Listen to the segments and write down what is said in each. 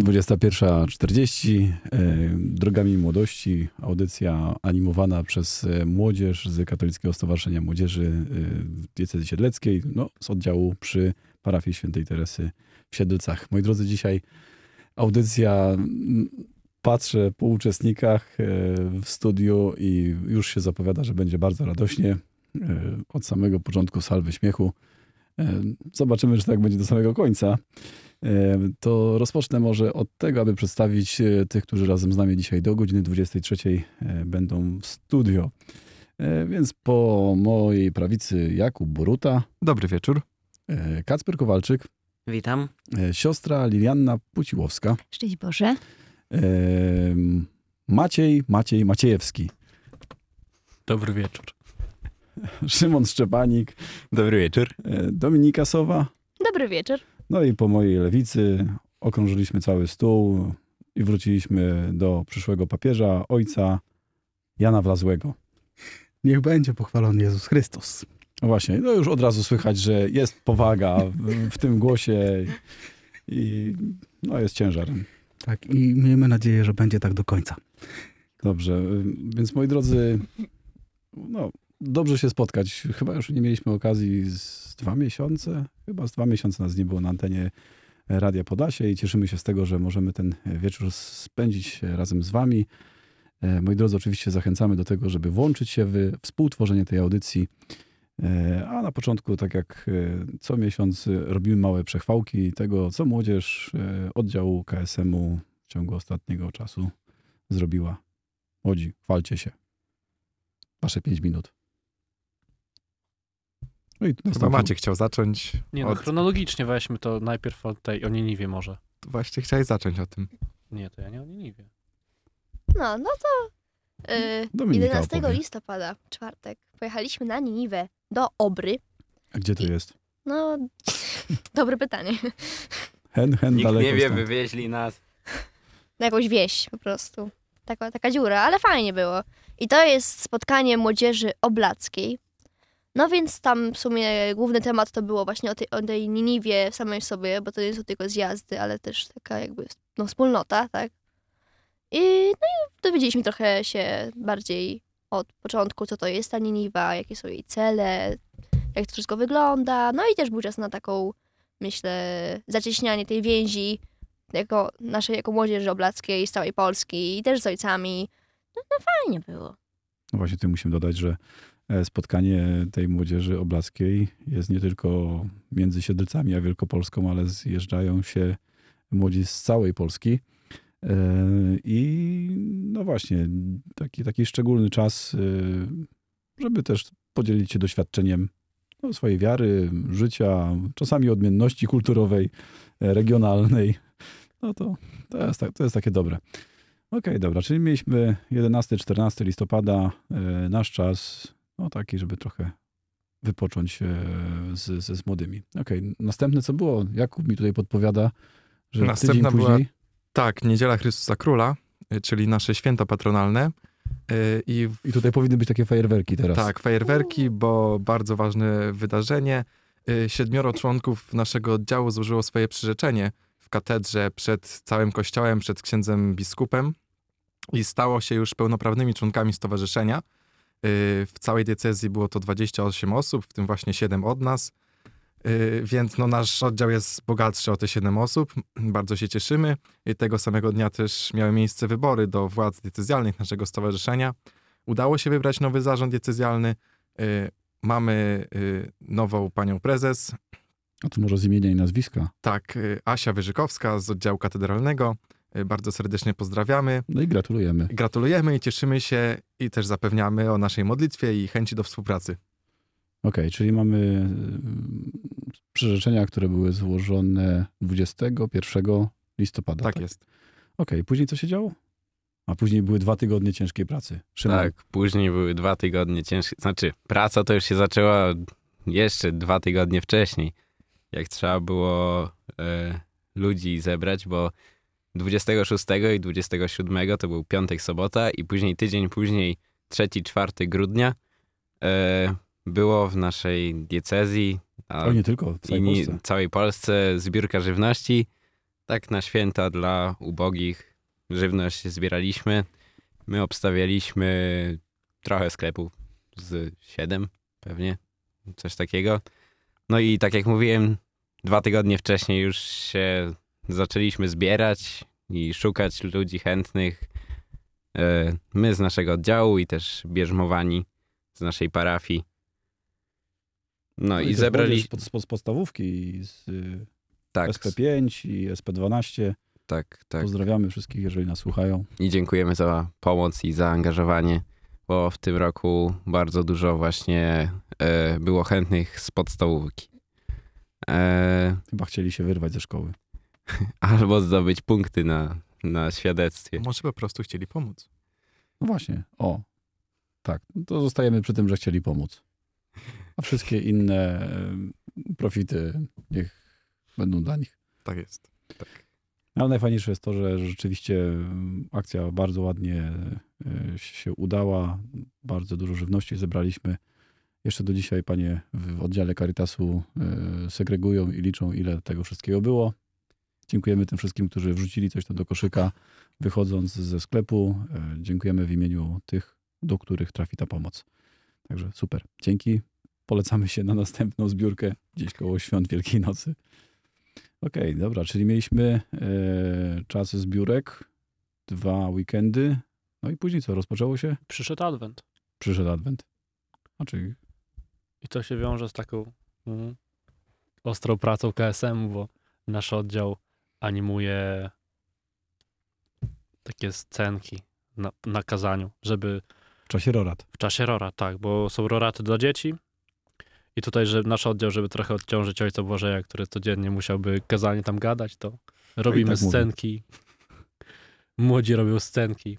21.40, e, Drogami Młodości, audycja animowana przez e, młodzież z Katolickiego Stowarzyszenia Młodzieży e, Diecezji Siedleckiej, no, z oddziału przy parafii Świętej Teresy w Siedlcach. Moi drodzy, dzisiaj audycja, patrzę po uczestnikach w studiu i już się zapowiada, że będzie bardzo radośnie. Od samego początku salwy śmiechu. E, Zobaczymy, czy tak będzie do samego końca. E, To rozpocznę może od tego, aby przedstawić e, tych, którzy razem z nami dzisiaj do godziny 23 e, będą w studio. Więc po mojej prawicy Jakub Boruta, Dobry wieczór. Kacper Kowalczyk, Witam. siostra Lilianna Puciłowska, Szczęść Boże. Maciej Maciej Maciejewski, Dobry wieczór. Szymon Szczepanik, Dobry wieczór. e, Dominika Sowa, Dobry wieczór. No i po mojej lewicy okrążyliśmy cały stół i wróciliśmy do przyszłego papieża, ojca Jana Wlazłego. Niech będzie pochwalony Jezus Chrystus. No właśnie, no już od razu słychać, że jest powaga w, w tym głosie i no jest ciężarem. Tak, i miejmy nadzieję, że będzie tak do końca. Dobrze, więc moi drodzy, no dobrze się spotkać. Chyba już nie mieliśmy okazji z dwa miesiące, chyba z dwa miesiące nas nie było na antenie Radia Podasie i cieszymy się z tego, że możemy ten wieczór spędzić razem z wami. E, Moi drodzy, oczywiście zachęcamy do tego, żeby włączyć się w współtworzenie tej audycji. E, A na początku, tak jak e, co miesiąc, robimy małe przechwałki tego, co młodzież oddziału KSM-u w ciągu ostatniego czasu zrobiła. Młodzi, chwalcie się. Wasze pięć minut. No i Chyba Maciek chciał zacząć. Nie no, od... chronologicznie weźmy to najpierw od tej, o Niniwie może. Właśnie chciałeś zacząć o tym. Nie, to ja nie o Niniwie. No, no to y, Dominika 11 opowie. listopada, czwartek, pojechaliśmy na Niniwę do Obry. A gdzie to jest? No, dobre pytanie. Hen, hen Nikt daleko nie wie, stąd. wywieźli nas. Na jakąś wieś po prostu. Taka, taka dziura, ale fajnie było. I to jest spotkanie młodzieży oblackiej. No więc tam w sumie główny temat to było właśnie o tej, o tej Niniwie samej sobie, bo to nie są tylko zjazdy, ale też taka jakby no, wspólnota, tak? I, no i dowiedzieliśmy trochę się bardziej od początku, co to jest ta Niniwa, jakie są jej cele, jak to wszystko wygląda. No i też był czas na taką, myślę, zacieśnianie tej więzi jako naszej jako młodzieży oblackiej z całej Polski i też z ojcami. No, no fajnie było. No właśnie, tu musimy dodać, że spotkanie tej młodzieży oblackiej jest nie tylko między Siedlcami a Wielkopolską, ale zjeżdżają się młodzi z całej Polski. E, I no właśnie, taki, taki szczególny czas, e, żeby też podzielić się doświadczeniem no, swojej wiary, życia, czasami odmienności kulturowej, e, regionalnej. No to, to, jest, to jest takie dobre. Okej, dobra, czyli mieliśmy 11-14 listopada, e, nasz czas, no taki, żeby trochę wypocząć e, z, z, z młodymi. Okej, następne co było? Jakub mi tutaj podpowiada, że Następna tydzień była- później... Tak, Niedziela Chrystusa Króla, y, czyli nasze święto patronalne. Y, I I tutaj powinny być takie fajerwerki teraz. tak, fajerwerki, bo bardzo ważne wydarzenie. Siedmioro członków naszego oddziału złożyło swoje przyrzeczenie w katedrze przed całym kościołem, przed księdzem biskupem i stało się już pełnoprawnymi członkami stowarzyszenia. Y, W całej diecezji było to 28 osób, w tym właśnie 7 od nas. Y, Więc no, nasz oddział jest bogatszy o te 7 osób. Bardzo się cieszymy. I tego samego dnia też miały miejsce wybory do władz diecezjalnych naszego stowarzyszenia. Udało się wybrać nowy zarząd diecezjalny. Y, Mamy nową panią prezes, A to może z imienia i nazwiska. tak, Asia Wyżykowska z oddziału katedralnego. Y, Bardzo serdecznie pozdrawiamy. No i gratulujemy. Gratulujemy i cieszymy się i też zapewniamy o naszej modlitwie i chęci do współpracy. Okej, czyli mamy mm, przyrzeczenia, które były złożone 21 listopada. Tak jest. Okej, później co się działo? A później były dwa tygodnie ciężkiej pracy. Szymon, Tak, później były dwa tygodnie ciężkie. Znaczy, praca to już się zaczęła jeszcze dwa tygodnie wcześniej. Jak trzeba było e, ludzi zebrać, bo 26 i 27 to był piątek, sobota i później tydzień później, 3-4 grudnia e, było w naszej diecezji a O nie tylko, w całej Polsce. całej Polsce zbiórka żywności tak na święta dla ubogich żywność zbieraliśmy. My obstawialiśmy trochę sklepów z siedem pewnie, coś takiego. No i tak jak mówiłem, dwa tygodnie wcześniej już się zaczęliśmy zbierać i szukać ludzi chętnych. E, My z naszego oddziału i też bierzmowani z naszej parafii. No, i też zebrali... młodzież Pod, z podstawówki i z y, Tak, SP5 i SP12. tak, tak. Pozdrawiamy wszystkich, jeżeli nas słuchają. I dziękujemy za pomoc i zaangażowanie, bo w tym roku bardzo dużo właśnie e, było chętnych z podstawówki. E, Chyba chcieli się wyrwać ze szkoły. albo zdobyć punkty na, na świadectwie. Może po prostu chcieli pomóc. No właśnie, o. Tak, no to zostajemy przy tym, że chcieli pomóc. A wszystkie inne profity niech będą dla nich. Tak jest. Ale najfajniejsze jest to, że rzeczywiście akcja bardzo ładnie e, się udała. Bardzo dużo żywności zebraliśmy. Jeszcze do dzisiaj panie w oddziale Caritasu e, segregują i liczą, ile tego wszystkiego było. Dziękujemy tym wszystkim, którzy wrzucili coś tam do koszyka, wychodząc ze sklepu. E, Dziękujemy w imieniu tych, do których trafi ta pomoc. Także super. Dzięki. Polecamy się na następną zbiórkę gdzieś koło świąt Wielkiej Nocy. Okej, dobra, czyli mieliśmy e, czas zbiórek, dwa weekendy, no i później co, rozpoczęło się? Przyszedł adwent. Przyszedł adwent. Znaczy, I to się wiąże z taką mm, ostrą pracą KSM, bo nasz oddział animuje takie scenki na, na kazaniu, żeby w czasie rorat. w czasie rora, tak, bo są roraty dla dzieci i tutaj, że nasz oddział, żeby trochę odciążyć ojca Błażeja, który codziennie musiałby kazanie tam gadać, to robimy tak mówię. scenki. Młodzi robią scenki,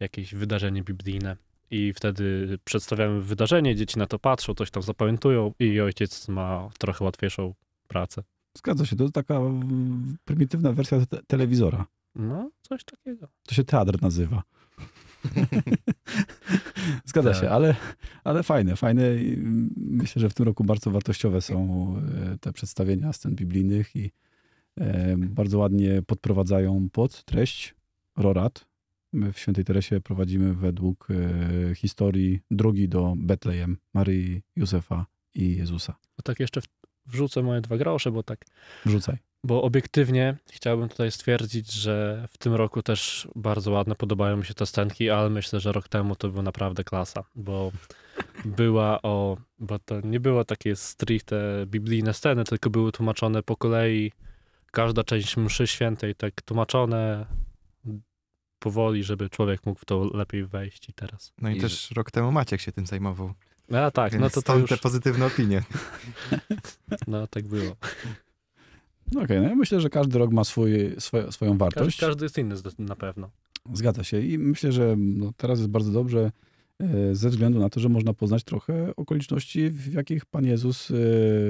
jakieś wydarzenie biblijne i wtedy przedstawiamy wydarzenie, dzieci na to patrzą, coś tam zapamiętują i ojciec ma trochę łatwiejszą pracę. Zgadza się, to jest taka mm, prymitywna wersja te telewizora. No, coś takiego. To się teatr nazywa. Zgadza Tak. się, ale, ale fajne, fajne. Myślę, że w tym roku bardzo wartościowe są e, te przedstawienia scen biblijnych i e, bardzo ładnie podprowadzają pod treść Rorat. My w Świętej Teresie prowadzimy według e, historii drogi do Betlejem, Maryi, Józefa i Jezusa. To tak jeszcze w- wrzucę moje dwa grosze, bo tak Wrzucaj. Bo obiektywnie chciałbym tutaj stwierdzić, że w tym roku też bardzo ładne podobają mi się te scenki, ale myślę, że rok temu to była naprawdę klasa, bo była o, bo to nie było takie stricte biblijne sceny, tylko były tłumaczone po kolei każda część mszy świętej, tak tłumaczone powoli, żeby człowiek mógł w to lepiej wejść i teraz. No i, I też rok temu Maciek się tym zajmował. A tak, Więc no to, to już, te pozytywne opinie. no tak było. No Okej, no ja myślę, że każdy rok ma swój, swoje, swoją Każdy, wartość. każdy jest inny na pewno. Zgadza się i myślę, że no, teraz jest bardzo dobrze e, ze względu na to, że można poznać trochę okoliczności, w jakich Pan Jezus e,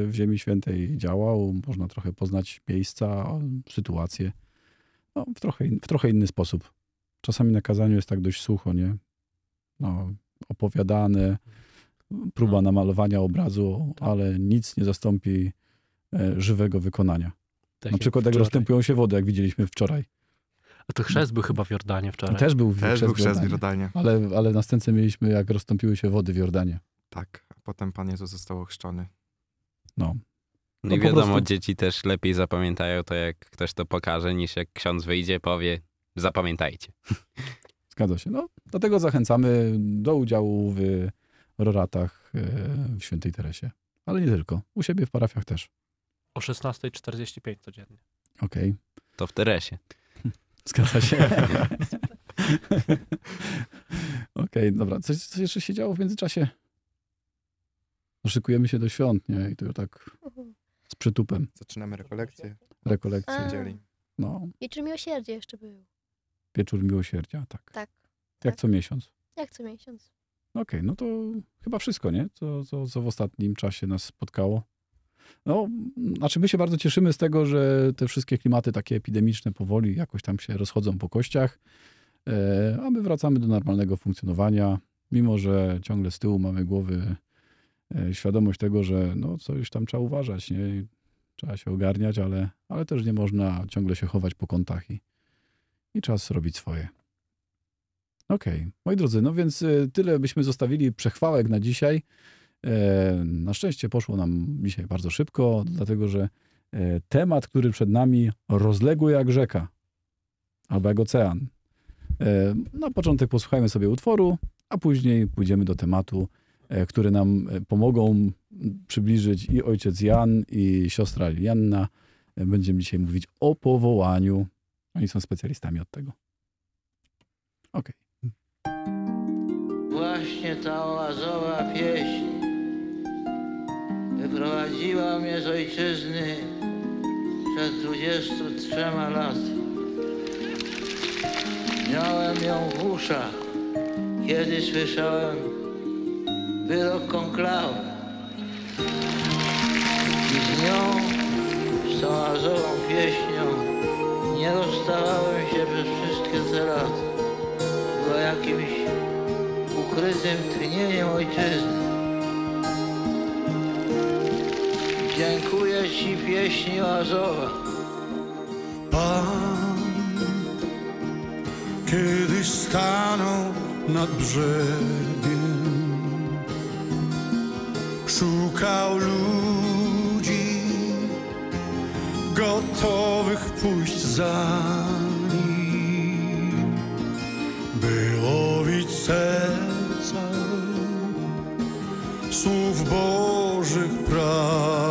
w Ziemi Świętej działał. Można trochę poznać miejsca, sytuacje no, w, trochę in, w trochę inny sposób. Czasami na kazaniu jest tak dość sucho, nie? No, opowiadane, próba No. namalowania obrazu, Tak. ale nic nie zastąpi e, żywego wykonania. Tak na przykład jak wczoraj. rozstępują się wody, jak widzieliśmy wczoraj. A to chrzest był chyba w Jordanie wczoraj. Też był Też chrzest był w chrzest w Jordanie. Ale, ale na scence mieliśmy, jak rozstąpiły się wody w Jordanie. Tak, a potem Pan Jezus został ochrzczony. No. No No i wiadomo, prostu- dzieci też lepiej zapamiętają to, jak ktoś to pokaże, niż jak ksiądz wyjdzie, powie, zapamiętajcie. Zgadza się. No, dlatego zachęcamy do udziału w roratach e, w Świętej Teresie. Ale nie tylko. U siebie w parafiach też. O 16.45 codziennie. Okej. To w Teresie. Zgadza się. Okej, dobra. Coś, coś jeszcze się działo w międzyczasie? Szykujemy się do świąt, nie? I to tak z przytupem. Zaczynamy rekolekcję. Rekolekcje. A. No, Wieczór miłosierdzia jeszcze był. wieczór miłosierdzia, tak. Tak, Jak co miesiąc. jak co miesiąc. Okej, no to chyba wszystko, nie? Co, co, co w ostatnim czasie nas spotkało. No, znaczy my się bardzo cieszymy z tego, że te wszystkie klimaty takie epidemiczne powoli jakoś tam się rozchodzą po kościach, e, a my wracamy do normalnego funkcjonowania, mimo że ciągle z tyłu mamy głowy e, świadomość tego, że no coś tam trzeba uważać, nie? Trzeba się ogarniać, ale, ale też nie można ciągle się chować po kątach i, i czas robić swoje. Okej, moi drodzy, no więc y, tyle byśmy zostawili przechwałek na dzisiaj. E, Na szczęście poszło nam dzisiaj bardzo szybko, dlatego że e, temat, który przed nami, rozległy jak rzeka albo jak ocean. E, Na początek posłuchajmy sobie utworu, a później pójdziemy do tematu, który nam pomogą przybliżyć i ojciec Jan, i siostra Lilianna. E, Będziemy dzisiaj mówić o powołaniu. Oni są specjalistami od tego. Okej. Właśnie ta oazowa pieśń wyprowadziła mnie z ojczyzny przed 23 laty. Miałem ją w uszach, kiedy słyszałem wyrok konklawy. I z nią, z tą oazową pieśnią, nie rozstawałem się przez wszystkie te lata. Była jakimś ukrytym tchnieniem ojczyzny. Dziękuję Ci pieśni Oazowa. Pan kiedyś stanął nad brzegiem, szukał ludzi gotowych pójść za nim, by łowić serca słów Bożych prawdą.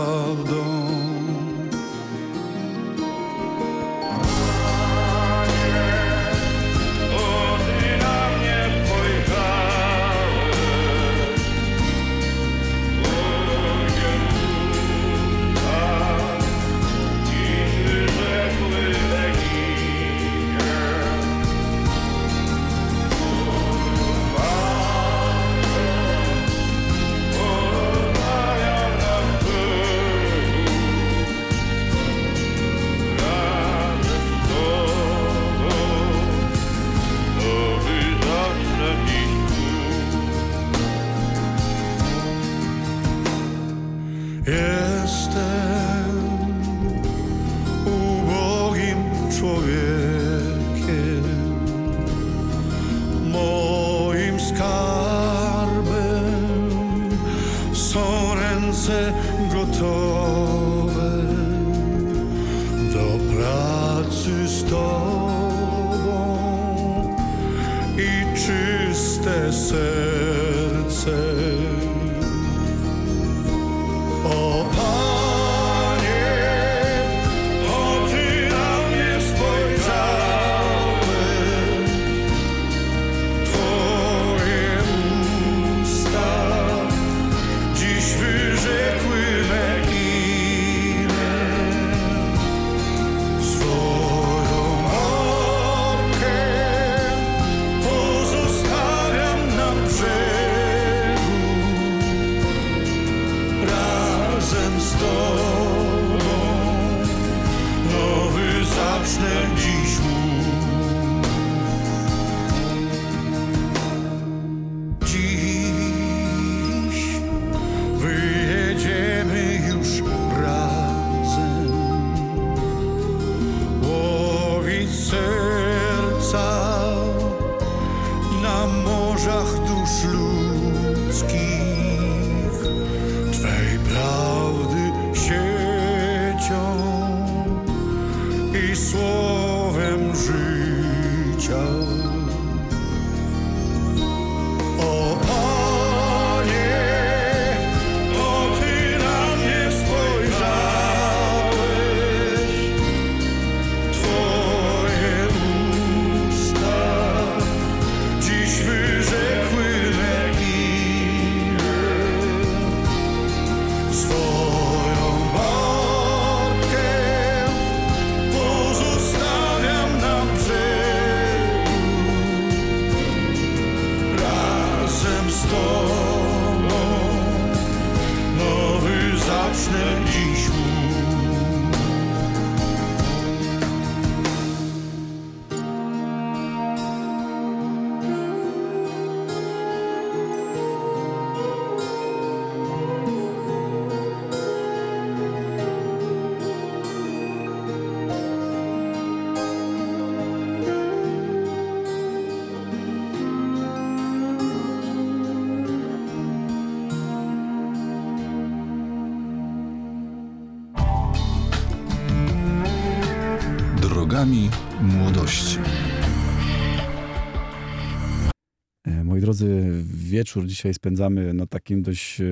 Wieczór dzisiaj spędzamy nad takim dość e,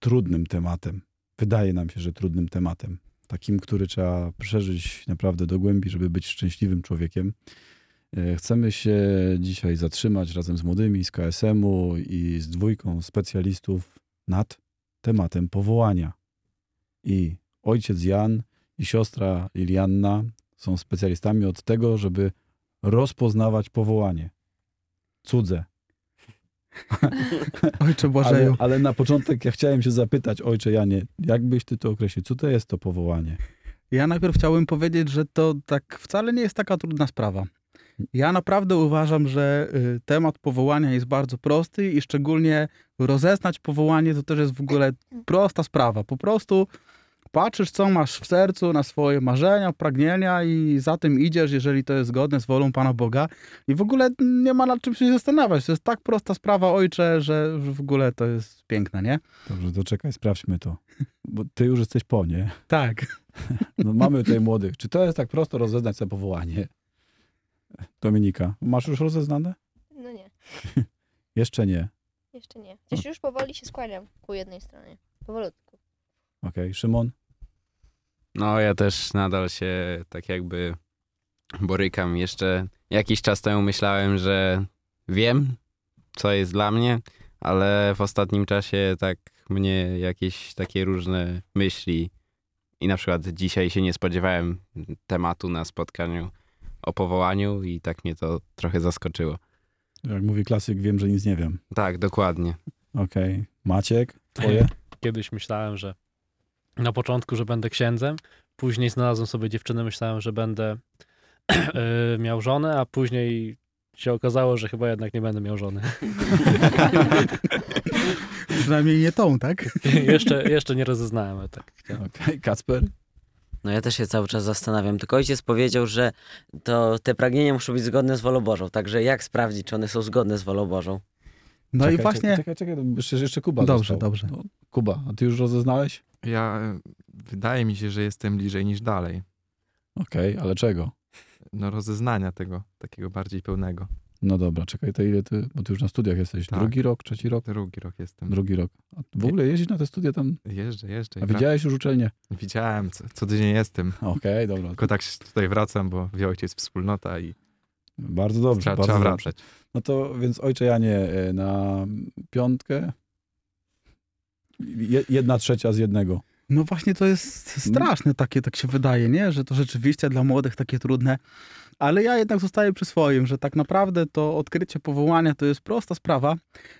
trudnym tematem. Wydaje nam się, że trudnym tematem. Takim, który trzeba przeżyć naprawdę do głębi, żeby być szczęśliwym człowiekiem. E, Chcemy się dzisiaj zatrzymać razem z młodymi z KSM-u i z dwójką specjalistów nad tematem powołania. I ojciec Jan i siostra Lilianna są specjalistami od tego, żeby rozpoznawać powołanie. Cudze, Ojcze ale, Błażeju, ale na początek ja chciałem się zapytać, ojcze Janie, jak byś ty to określił? Co to jest to powołanie? ja najpierw chciałbym powiedzieć, że to tak wcale nie jest taka trudna sprawa. Ja naprawdę uważam, że y, temat powołania jest bardzo prosty i szczególnie rozeznać powołanie to też jest w ogóle prosta sprawa. Po prostu patrzysz, co masz w sercu, na swoje marzenia, pragnienia i za tym idziesz, jeżeli to jest zgodne z wolą Pana Boga. I w ogóle nie ma nad czym się zastanawiać. To jest tak prosta sprawa, ojcze, że w ogóle to jest piękne, nie? Dobrze, to czekaj, sprawdźmy to. Bo ty już jesteś po, nie? Tak. No, mamy tutaj młodych. Czy to jest tak prosto rozeznać sobie powołanie? Dominika, masz już rozeznane? No nie, Jeszcze nie. jeszcze nie. Chociaż już powoli się skłaniam ku jednej stronie. Powolutku. Okej, Szymon? No, ja też nadal się tak jakby borykam. Jeszcze jakiś czas temu myślałem, że wiem, co jest dla mnie, ale w ostatnim czasie tak mnie jakieś takie różne myśli i na przykład dzisiaj się nie spodziewałem tematu na spotkaniu o powołaniu i tak mnie to trochę zaskoczyło. Jak mówi klasyk, wiem, że nic nie wiem. Tak, dokładnie. Okej. Maciek, twoje? Kiedyś myślałem, że na początku, że będę księdzem, później znalazłem sobie dziewczynę, myślałem, że będę e, miał żonę, a później się okazało, że chyba jednak nie będę miał żony. Przynajmniej nie tą, tak? jeszcze, jeszcze nie rozeznałem, tak. Okej, Kacper? No ja też się cały czas zastanawiam. Tylko ojciec powiedział, że to te pragnienia muszą być zgodne z wolą Bożą. Także jak sprawdzić, czy one są zgodne z wolą Bożą? No czekaj, i właśnie... Czekaj, czekaj, czekaj, jeszcze, jeszcze Kuba Dobrze, został. dobrze. No, Kuba, a ty już rozeznałeś? Ja, wydaje mi się, że jestem bliżej niż dalej. Okej, ale czego? No rozeznania tego, takiego bardziej pełnego. No dobra, czekaj, to ile ty, bo ty już na studiach jesteś. Tak. Drugi rok, trzeci rok? Drugi rok jestem. Drugi rok. A w ogóle jeździsz na te studia tam? Jeżdżę, jeżdżę. A widziałeś już uczelnię? Widziałem, co, co tydzień jestem. Okej, dobra. Tylko tak się tutaj wracam, bo wie ojciec wspólnota i Bardzo dobrze, trzeba, bardzo trzeba dobrze. wracać. No to więc ojcze Janie, e, na piątkę jedna trzecia z jednego. No właśnie to jest straszne takie, tak się wydaje, nie? Że to rzeczywiście dla młodych takie trudne. Ale ja jednak zostaję przy swoim, że tak naprawdę to odkrycie powołania to jest prosta sprawa.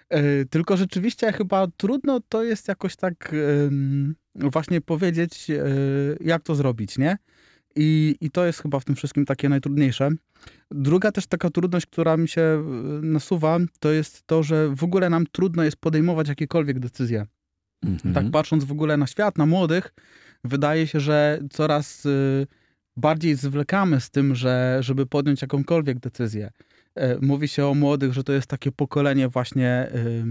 E, tylko rzeczywiście chyba trudno to jest jakoś tak em, właśnie powiedzieć, e, jak to zrobić, nie? I, I to jest chyba w tym wszystkim takie najtrudniejsze. Druga też taka trudność, która mi się e, nasuwa, to jest to, że w ogóle nam trudno jest podejmować jakiekolwiek decyzje. Mhm. Tak patrząc w ogóle na świat, na młodych, wydaje się, że coraz y, bardziej zwlekamy z tym, że, żeby podjąć jakąkolwiek decyzję. E, Mówi się o młodych, że to jest takie pokolenie właśnie y,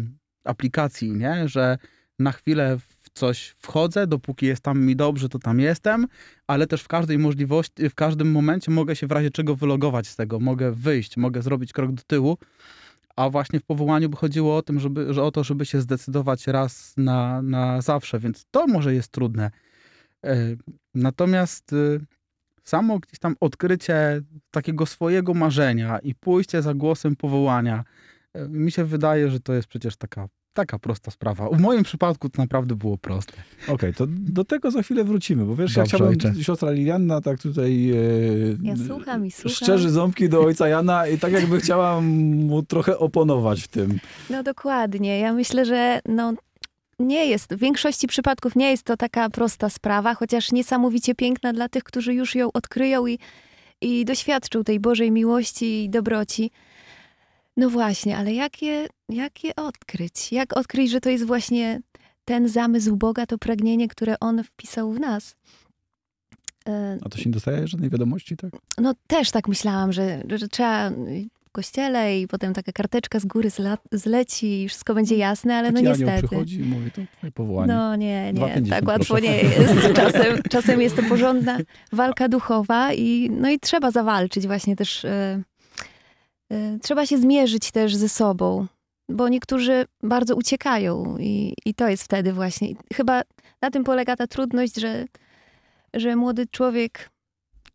aplikacji, nie? że na chwilę w coś wchodzę, dopóki jest tam mi dobrze, to tam jestem, ale też w każdej możliwości, w każdym momencie mogę się w razie czego wylogować z tego, mogę wyjść, mogę zrobić krok do tyłu. A właśnie w powołaniu by chodziło o, tym, żeby, że o to, żeby się zdecydować raz na, na zawsze, więc to może jest trudne. E, Natomiast y, samo gdzieś tam odkrycie takiego swojego marzenia i pójście za głosem powołania, e, mi się wydaje, że to jest przecież taka, taka prosta sprawa. W moim przypadku to naprawdę było proste. Okej, to do tego za chwilę wrócimy, bo wiesz, ja Dobrze, chciałbym, ojcze. siostra Lilianna tak tutaj... E, Ja słucham i słucham. Szczerzy ząbki do ojca Jana i tak jakby chciała mu trochę oponować w tym. No dokładnie. Ja myślę, że no, nie jest, w większości przypadków nie jest to taka prosta sprawa, chociaż niesamowicie piękna dla tych, którzy już ją odkryją i, i doświadczą tej Bożej miłości i dobroci. No właśnie, ale jak je, jak je odkryć? Jak odkryć, że to jest właśnie ten zamysł Boga, to pragnienie, które On wpisał w nas? E, A to się nie dostaje żadnej wiadomości, tak? No też tak myślałam, że, że trzeba kościele i potem taka karteczka z góry zla, zleci i wszystko będzie jasne, ale no Taki anioł niestety. przychodzi i mówi, to twoje powołanie. No nie, nie, 2,50 tak łatwo proszę. nie jest. Czasem, czasem jest to porządna walka duchowa i, no i trzeba zawalczyć właśnie też. e, trzeba się zmierzyć też ze sobą, bo niektórzy bardzo uciekają i, i to jest wtedy właśnie. Chyba na tym polega ta trudność, że, że młody człowiek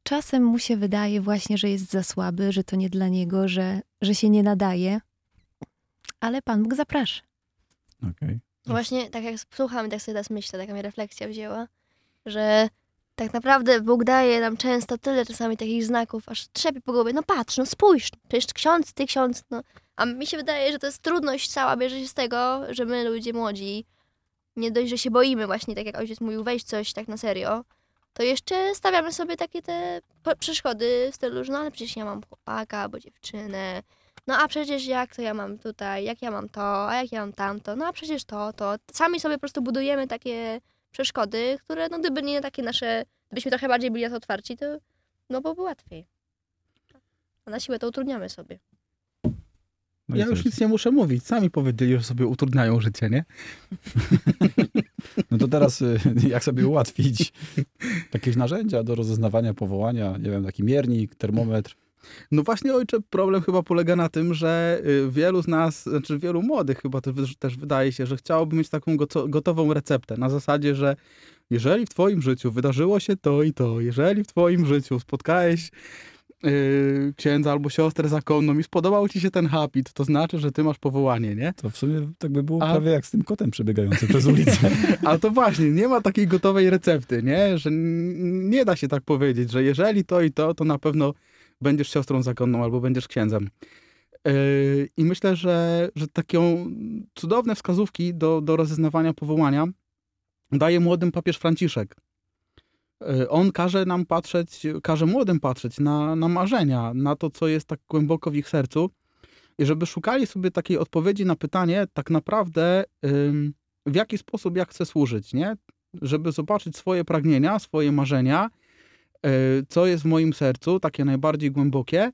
czasem mu się wydaje właśnie, że jest za słaby, że to nie dla niego, że, że się nie nadaje, ale Pan Bóg zaprasza. Okej. No Właśnie tak jak słucham, tak sobie teraz myślę, taka mnie refleksja wzięła, że tak naprawdę Bóg daje nam często tyle czasami takich znaków, aż trzepie po głowie, no patrz, no spójrz, przecież ksiądz, ty ksiądz, no. A mi się wydaje, że to jest trudność cała bierze się z tego, że my ludzie młodzi, nie dość, że się boimy właśnie, tak jak ojciec mówił, wejść coś tak na serio, to jeszcze stawiamy sobie takie te przeszkody w stylu, że no ale przecież ja mam chłopaka albo dziewczynę, no a przecież jak to ja mam tutaj, jak ja mam to, a jak ja mam tamto, no a przecież to, to. Sami sobie po prostu budujemy takie przeszkody, które no gdyby nie takie nasze, gdybyśmy trochę bardziej byli na to otwarci, to no byłoby łatwiej. A na siłę to utrudniamy sobie. No ja już nic nie muszę mówić. Sami powiedzieli, że sobie utrudniają życie, nie? No to teraz y, jak sobie ułatwić jakieś narzędzia do rozeznawania powołania, nie wiem, taki miernik, termometr. No właśnie, ojcze, problem chyba polega na tym, że y, wielu z nas, znaczy wielu młodych chyba też wydaje się, że chciałoby mieć taką gotową receptę. Na zasadzie, że jeżeli w twoim życiu wydarzyło się to i to, jeżeli w twoim życiu spotkałeś y, księdza albo siostrę zakonną i spodobał ci się ten habit, to znaczy, że ty masz powołanie, nie? To w sumie tak by było A- prawie jak z tym kotem przebiegającym przez ulicę. Ale to właśnie, nie ma takiej gotowej recepty, nie? Że nie da się tak powiedzieć, że jeżeli to i to, to na pewno będziesz siostrą zakonną albo będziesz księdzem. Yy, I myślę, że, że takie cudowne wskazówki do, do rozeznawania powołania daje młodym papież Franciszek. Yy, On każe nam patrzeć, każe młodym patrzeć na, na marzenia, na to, co jest tak głęboko w ich sercu i żeby szukali sobie takiej odpowiedzi na pytanie, tak naprawdę w jaki sposób ja chcę służyć, nie? Żeby zobaczyć swoje pragnienia, swoje marzenia, co jest w moim sercu, takie najbardziej głębokie.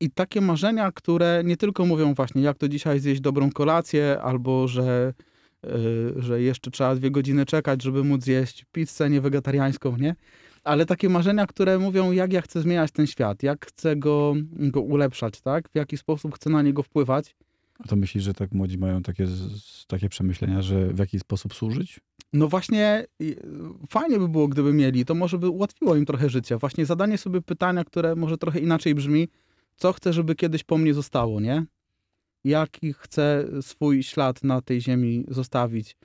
I takie marzenia, które nie tylko mówią właśnie, jak to dzisiaj zjeść dobrą kolację, albo że, y, że jeszcze trzeba dwie godziny czekać, żeby móc zjeść pizzę niewegetariańską, nie? Ale takie marzenia, które mówią, jak ja chcę zmieniać ten świat, jak chcę go, go ulepszać, tak? W jaki sposób chcę na niego wpływać. A to myślisz, że tak młodzi mają takie, takie przemyślenia, że w jaki sposób służyć? No właśnie, i- fajnie by było, gdyby mieli, to może by ułatwiło im trochę życie. Właśnie zadanie sobie pytania, które może trochę inaczej brzmi, co chcę, żeby kiedyś po mnie zostało, nie? Jaki chcę swój ślad na tej ziemi zostawić.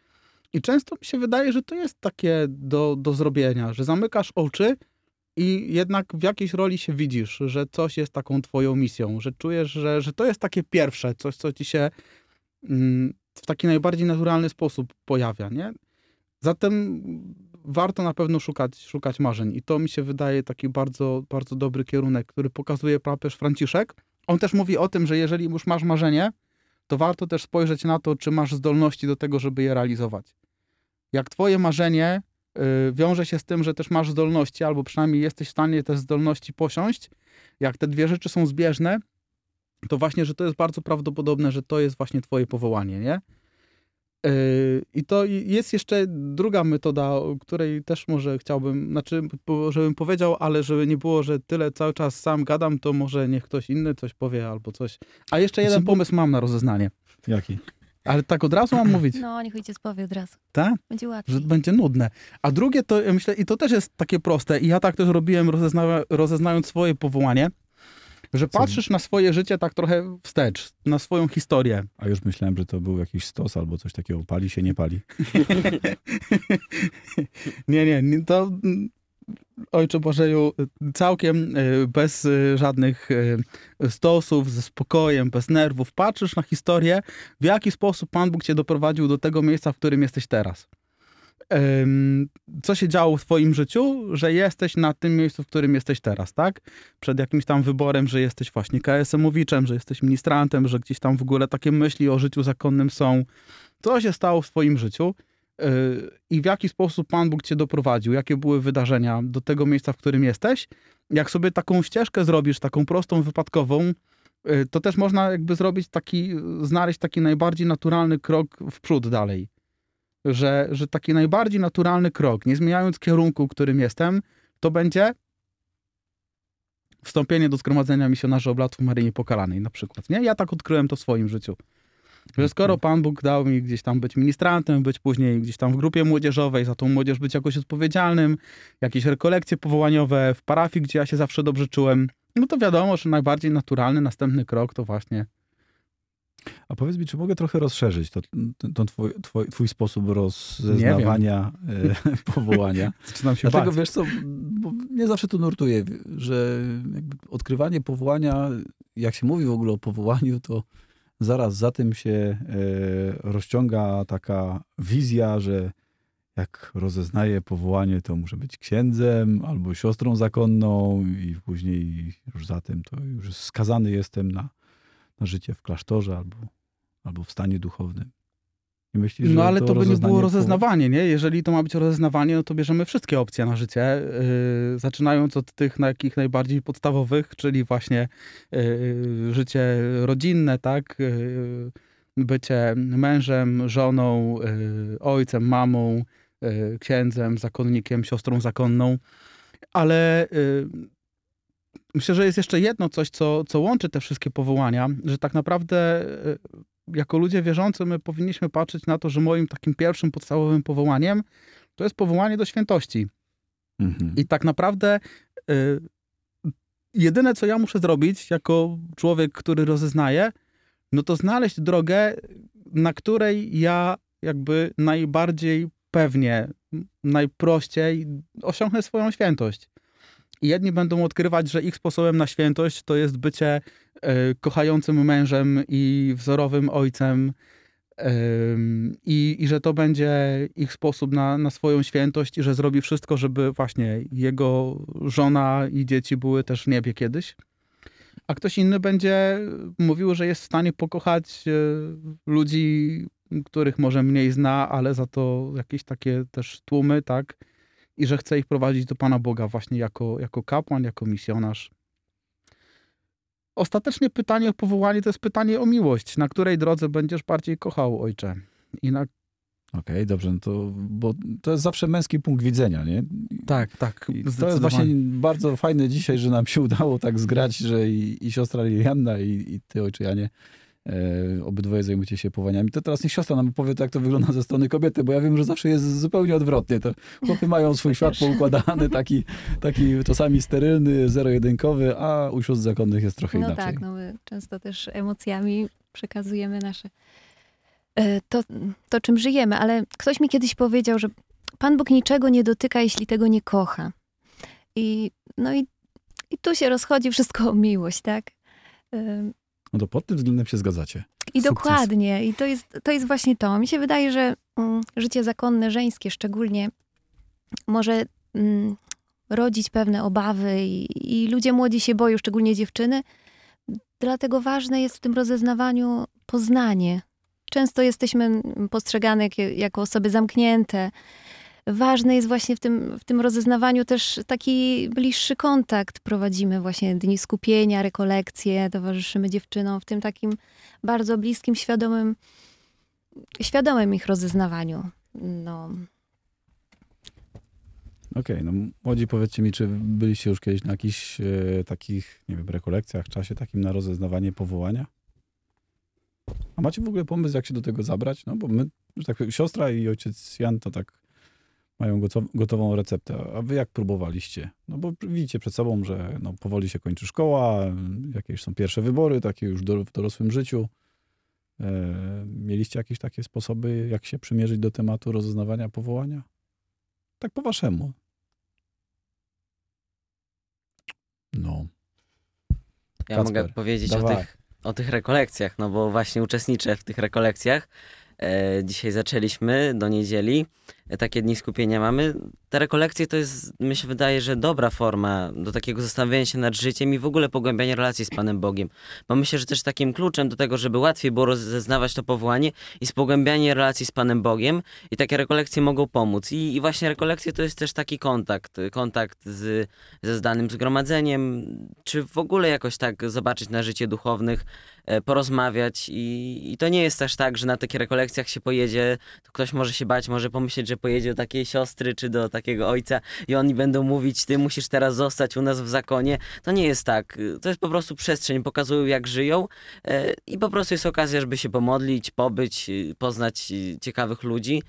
I często mi się wydaje, że to jest takie do, do zrobienia, że zamykasz oczy i jednak w jakiejś roli się widzisz, że coś jest taką twoją misją, że czujesz, że, że to jest takie pierwsze, coś, co ci się mm, w taki najbardziej naturalny sposób pojawia, nie? Zatem warto na pewno szukać, szukać marzeń i to mi się wydaje taki bardzo, bardzo dobry kierunek, który pokazuje papież Franciszek. On też mówi o tym, że jeżeli już masz marzenie, to warto też spojrzeć na to, czy masz zdolności do tego, żeby je realizować. Jak twoje marzenie wiąże się z tym, że też masz zdolności, albo przynajmniej jesteś w stanie te zdolności posiąść, jak te dwie rzeczy są zbieżne, to właśnie, że to jest bardzo prawdopodobne, że to jest właśnie twoje powołanie, nie? Yy, I to jest jeszcze druga metoda, o której też może chciałbym, znaczy, żebym powiedział, ale żeby nie było, że tyle cały czas sam gadam, to może niech ktoś inny coś powie albo coś. A jeszcze jeden pomysł mam na rozeznanie. Jaki? Ale tak od razu mam mówić, No, niech ojciec powie od razu. tak? Będzie Że łatwiej. będzie nudne. A drugie to, ja myślę, i to też jest takie proste, i ja tak też robiłem, rozezna, rozeznając swoje powołanie, że Co? patrzysz na swoje życie tak trochę wstecz, na swoją historię. A już myślałem, że to był jakiś stos albo coś takiego. Pali się, nie pali. nie, nie, nie, to Ojcze Bożeju, całkiem y, bez y, żadnych y, stosów, ze spokojem, bez nerwów, patrzysz na historię, w jaki sposób Pan Bóg cię doprowadził do tego miejsca, w którym jesteś teraz. Co się działo w twoim życiu, że jesteś na tym miejscu, w którym jesteś teraz, tak? Przed jakimś tam wyborem, że jesteś właśnie KSM-owiczem, że jesteś ministrantem, że gdzieś tam w ogóle takie myśli o życiu zakonnym są. Co się stało w twoim życiu, i w jaki sposób Pan Bóg cię doprowadził, jakie były wydarzenia do tego miejsca, w którym jesteś. Jak sobie taką ścieżkę zrobisz, taką prostą, wypadkową, y, to też można jakby zrobić taki, znaleźć taki najbardziej naturalny krok w przód dalej. Że, że taki najbardziej naturalny krok, nie zmieniając kierunku, którym jestem, to będzie wstąpienie do zgromadzenia misjonarzy oblatów Maryi Pokalanej na przykład. Nie? Ja tak odkryłem to w swoim życiu. Że skoro Pan Bóg dał mi gdzieś tam być ministrantem, być później gdzieś tam w grupie młodzieżowej, za tą młodzież być jakoś odpowiedzialnym, jakieś rekolekcje powołaniowe w parafii, gdzie ja się zawsze dobrze czułem, no to wiadomo, że najbardziej naturalny następny krok to właśnie A powiedz mi, czy mogę trochę rozszerzyć to, to twój, twój, twój sposób rozeznawania e, powołania? Zaczynam się Dlatego bać. wiesz co, bo nie zawsze to nurtuje, że odkrywanie powołania, jak się mówi w ogóle o powołaniu, to zaraz za tym się e, rozciąga taka wizja, że jak rozeznaję powołanie, to muszę być księdzem albo siostrą zakonną i później już za tym to już skazany jestem na, na życie w klasztorze albo, albo w stanie duchownym. I myślisz, No ale to, by nie było rozeznawanie, nie? Jeżeli to ma być rozeznawanie, no to bierzemy wszystkie opcje na życie, yy, zaczynając od tych najbardziej podstawowych, czyli właśnie yy, życie rodzinne, tak? Yy, bycie mężem, żoną, yy, ojcem, mamą, księdzem, zakonnikiem, siostrą zakonną. Ale myślę, że jest jeszcze jedno coś, co, co łączy te wszystkie powołania, że tak naprawdę yy, jako ludzie wierzący my powinniśmy patrzeć na to, że moim takim pierwszym podstawowym powołaniem to jest powołanie do świętości. Mhm. I tak naprawdę y, jedyne, co ja muszę zrobić jako człowiek, który rozeznaje, no to znaleźć drogę, na której ja jakby najbardziej pewnie, najprościej osiągnę swoją świętość. I jedni będą odkrywać, że ich sposobem na świętość to jest bycie y, kochającym mężem i wzorowym ojcem, I, I że to będzie ich sposób na, na swoją świętość, i że zrobi wszystko, żeby właśnie jego żona i dzieci były też w niebie kiedyś. A ktoś inny będzie mówił, że jest w stanie pokochać e, ludzi, których może mniej zna, ale za to jakieś takie też tłumy, tak? I że chce ich prowadzić do Pana Boga właśnie jako, jako kapłan, jako misjonarz. Ostatecznie pytanie o powołanie to jest pytanie o miłość. Na której drodze będziesz bardziej kochał, ojcze? I na... Okej, dobrze, no to, bo to jest zawsze męski punkt widzenia, nie? Tak, tak. To jest właśnie bardzo fajne dzisiaj, że nam się udało tak zgrać, że i, i siostra Lilianna i, i ty, ojcze Janie, obydwoje zajmujecie się powołaniami. To teraz niech siostra nam opowie, jak to wygląda ze strony kobiety, bo ja wiem, że zawsze jest zupełnie odwrotnie. To chłopy mają swój świat poukładany, taki, taki czasami sterylny, zero-jedynkowy, a u sióstr zakonnych jest trochę No inaczej. tak, no my często też emocjami przekazujemy nasze e, to, to, czym żyjemy, ale ktoś mi kiedyś powiedział, że Pan Bóg niczego nie dotyka, jeśli tego nie kocha. I, no i, i tu się rozchodzi wszystko o miłość, tak? No to pod tym względem się zgadzacie. I Sukces. dokładnie. I to jest, to jest właśnie to. Mi się wydaje, że mm, życie zakonne, żeńskie szczególnie, może mm, rodzić pewne obawy i, i ludzie młodzi się boją, szczególnie dziewczyny. Dlatego ważne jest w tym rozeznawaniu poznanie. Często jesteśmy postrzegane jak, jako osoby zamknięte. Ważne jest właśnie w tym, w tym rozeznawaniu też taki bliższy kontakt. Prowadzimy właśnie dni skupienia, rekolekcje, towarzyszymy dziewczynom w tym takim bardzo bliskim, świadomym, świadomym ich rozeznawaniu. No, Okej, no młodzi powiedzcie mi, czy byliście już kiedyś na jakichś e, takich, nie wiem, rekolekcjach, czasie takim na rozeznawanie powołania? A macie w ogóle pomysł, jak się do tego zabrać? No bo my, że tak siostra i ojciec Jan to tak mają gotow- gotową receptę. A wy jak próbowaliście? No bo widzicie przed sobą, że no, powoli się kończy szkoła, jakieś są pierwsze wybory, takie już w dorosłym życiu. E, mieliście jakieś takie sposoby, jak się przymierzyć do tematu rozeznawania powołania? Tak po waszemu. No. Ja Kacper, mogę powiedzieć o tych, o tych rekolekcjach, no bo właśnie uczestniczę w tych rekolekcjach. E, dzisiaj zaczęliśmy do niedzieli. Takie dni skupienia mamy. Te rekolekcje to jest, mi się wydaje, że dobra forma do takiego zastanowienia się nad życiem i w ogóle pogłębiania relacji z Panem Bogiem. Bo myślę, że też takim kluczem do tego, żeby łatwiej było rozeznawać to powołanie jest pogłębianie relacji z Panem Bogiem i takie rekolekcje mogą pomóc. I, i właśnie rekolekcje to jest też taki kontakt, kontakt z, ze zdanym zgromadzeniem, czy w ogóle jakoś tak zobaczyć na życie duchownych, e, porozmawiać i, i to nie jest też tak, że na takie rekolekcjach się pojedzie, to ktoś może się bać, może pomyśleć, że pojedzie do takiej siostry czy do takiego ojca i oni będą mówić, ty musisz teraz zostać u nas w zakonie. To nie jest tak. To jest po prostu przestrzeń, pokazują jak żyją e, i po prostu jest okazja, żeby się pomodlić, pobyć, e, poznać e, ciekawych ludzi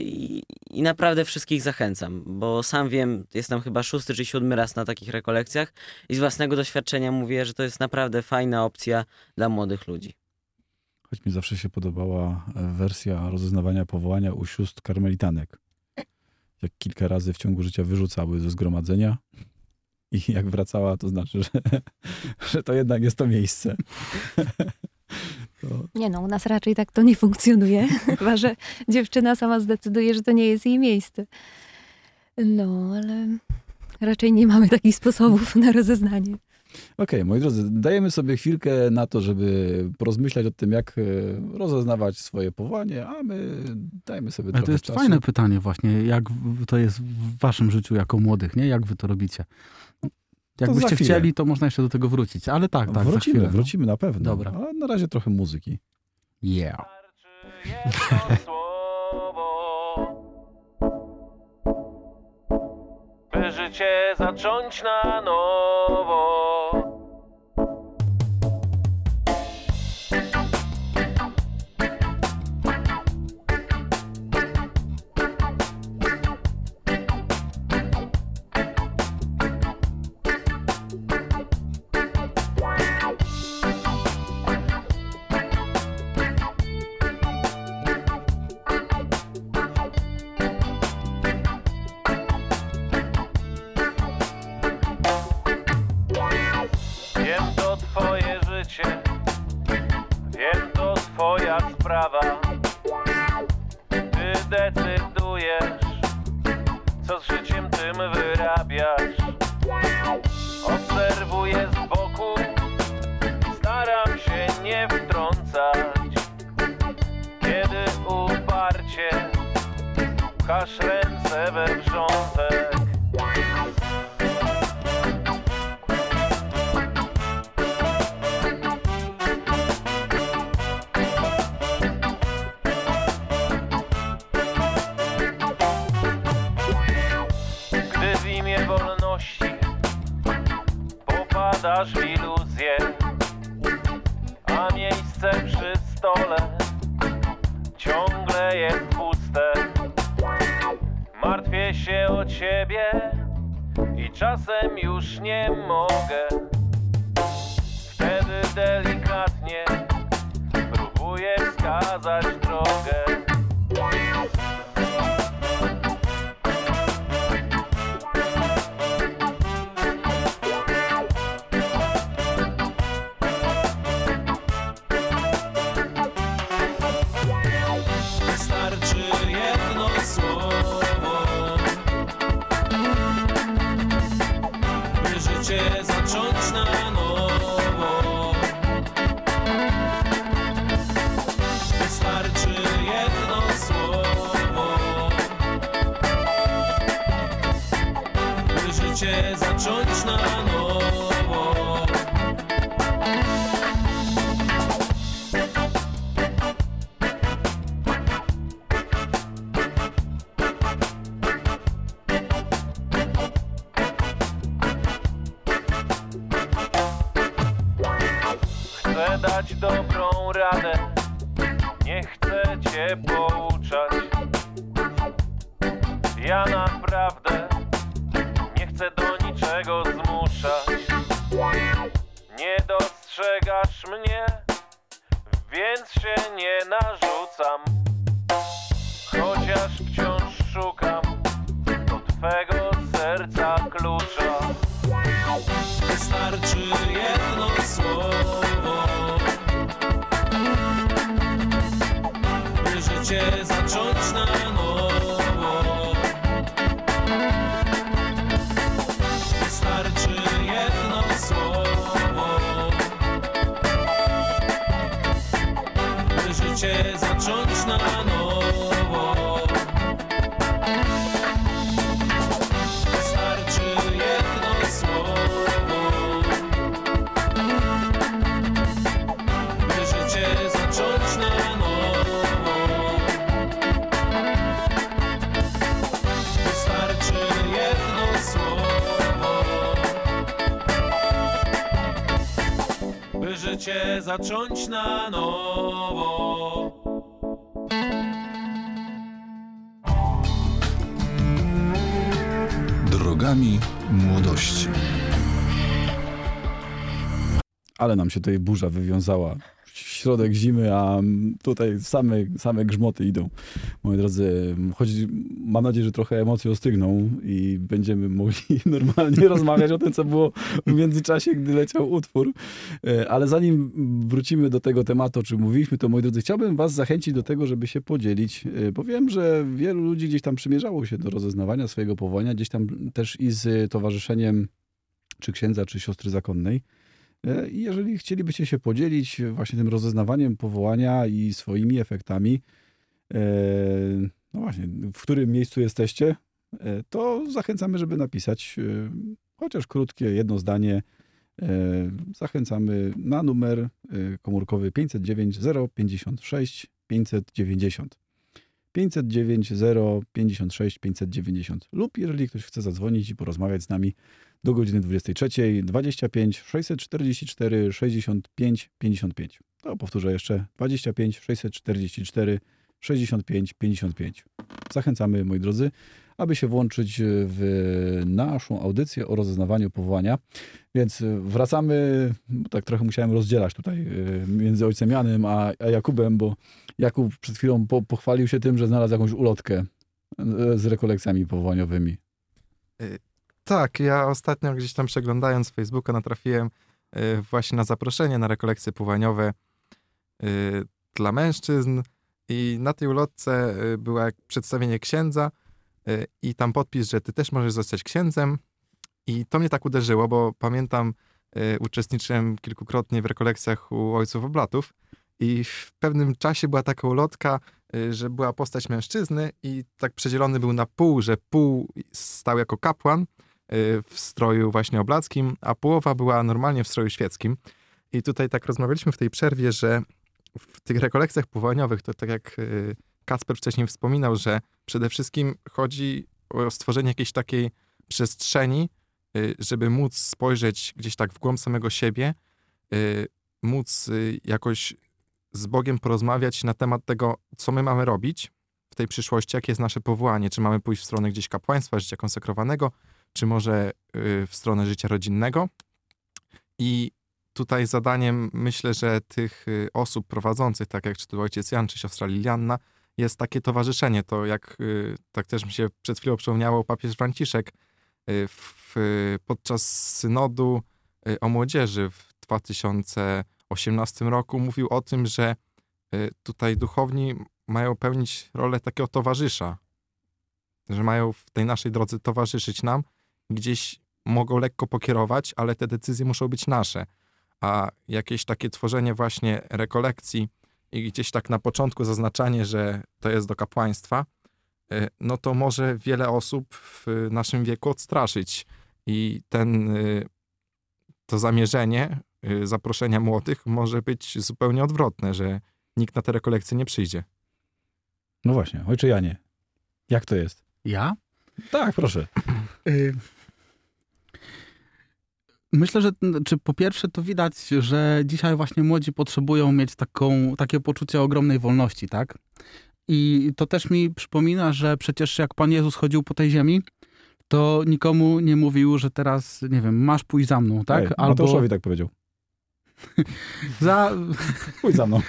i, naprawdę wszystkich zachęcam, bo sam wiem, jestem chyba szósty czy siódmy raz na takich rekolekcjach i z własnego doświadczenia mówię, że to jest naprawdę fajna opcja dla młodych ludzi. Choć mi zawsze się podobała e, wersja rozeznawania powołania u sióstr karmelitanek. Jak kilka razy w ciągu życia wyrzucały ze zgromadzenia i jak wracała, to znaczy, że, że to jednak jest to miejsce. To... Nie no, u nas raczej tak to nie funkcjonuje. Chyba, że dziewczyna sama zdecyduje, że to nie jest jej miejsce. No, ale raczej nie mamy takich sposobów na rozeznanie. Okej, okay, moi drodzy, dajemy sobie chwilkę na to, żeby porozmyślać o tym, jak e, rozeznawać swoje powołanie, a my dajmy sobie Ale to jest czasu. fajne pytanie właśnie, jak to jest w waszym życiu jako młodych, nie? Jak wy to robicie? Jakbyście chcieli, to można jeszcze do tego wrócić, ale tak, tak. Wrócimy, chwilę, no. wrócimy na pewno. Dobra. A na razie trochę muzyki. Yeah. by życie zacząć na nowo. Zacząć życie zacząć na nowo. Drogami młodości. Ale nam się tutaj burza wywiązała. Środek zimy, a tutaj same, same grzmoty idą. Moi drodzy, choć mam nadzieję, że trochę emocje ostygną i będziemy mogli normalnie rozmawiać o tym, co było w międzyczasie, gdy leciał utwór. E, Ale zanim wrócimy do tego tematu, o czym mówiliśmy, to moi drodzy, chciałbym was zachęcić do tego, żeby się podzielić, e, bo wiem, że wielu ludzi gdzieś tam przymierzało się do rozeznawania swojego powołania, gdzieś tam też i z towarzyszeniem czy księdza, czy siostry zakonnej. E, jeżeli chcielibyście się podzielić właśnie tym rozeznawaniem powołania i swoimi efektami, e, no właśnie, w którym miejscu jesteście, e, to zachęcamy, żeby napisać chociaż krótkie, jedno zdanie. Zachęcamy na numer komórkowy 509 056 590. 509 056 590 lub jeżeli ktoś chce zadzwonić i porozmawiać z nami do godziny 23 25 644 65 55. To powtórzę jeszcze 25 644 65 55. Zachęcamy, moi drodzy, aby się włączyć w naszą audycję o rozeznawaniu powołania. Więc wracamy, tak trochę musiałem rozdzielać tutaj y, między ojcem Janem a, a Jakubem, bo Jakub przed chwilą po, pochwalił się tym, że znalazł jakąś ulotkę y, z rekolekcjami powołaniowymi. Tak, ja ostatnio gdzieś tam przeglądając Facebooka natrafiłem y, właśnie na zaproszenie na rekolekcje powołaniowe y, dla mężczyzn. I na tej ulotce y, było jak przedstawienie księdza y, i tam podpis, że ty też możesz zostać księdzem. I to mnie tak uderzyło, bo pamiętam, uczestniczyłem kilkukrotnie w rekolekcjach u ojców oblatów i w pewnym czasie była taka ulotka, że była postać mężczyzny i tak przedzielony był na pół, że pół stał jako kapłan, w stroju właśnie oblackim, a połowa była normalnie w stroju świeckim. I tutaj tak rozmawialiśmy w tej przerwie, że w tych rekolekcjach powołaniowych, to tak jak y, Kacper wcześniej wspominał, że przede wszystkim chodzi o stworzenie jakiejś takiej przestrzeni, y, żeby móc spojrzeć gdzieś tak w głąb samego siebie, y, móc y, jakoś z Bogiem porozmawiać na temat tego, co my mamy robić w tej przyszłości, jakie jest nasze powołanie, czy mamy pójść w stronę gdzieś kapłaństwa, życia konsekrowanego, czy może y, w stronę życia rodzinnego. I tutaj zadaniem, myślę, że tych y, osób prowadzących, tak jak czy to ojciec Jan, czy siostra Lilianna, jest takie towarzyszenie. To jak y, tak też mi się przed chwilą przypomniało papież Franciszek w, podczas synodu o młodzieży w 2018 roku mówił o tym, że tutaj duchowni mają pełnić rolę takiego towarzysza, że mają w tej naszej drodze towarzyszyć nam, gdzieś mogą lekko pokierować, ale te decyzje muszą być nasze. A jakieś takie tworzenie właśnie rekolekcji i gdzieś tak na początku zaznaczanie, że to jest do kapłaństwa, y, no to może wiele osób w naszym wieku odstraszyć. I ten, y, to zamierzenie y, zaproszenia młodych może być zupełnie odwrotne, że nikt na te rekolekcje nie przyjdzie. No właśnie, ojcze Janie, jak to jest? Ja? Tak, proszę. Myślę, że czy po pierwsze to widać, że dzisiaj właśnie młodzi potrzebują mieć taką, takie poczucie ogromnej wolności, tak? I to też mi przypomina, że przecież jak Pan Jezus chodził po tej ziemi, to nikomu nie mówił, że teraz, nie wiem, masz pójść za mną, tak? Ej, Mateuszowi tak powiedział. Za... Pójdź za mną.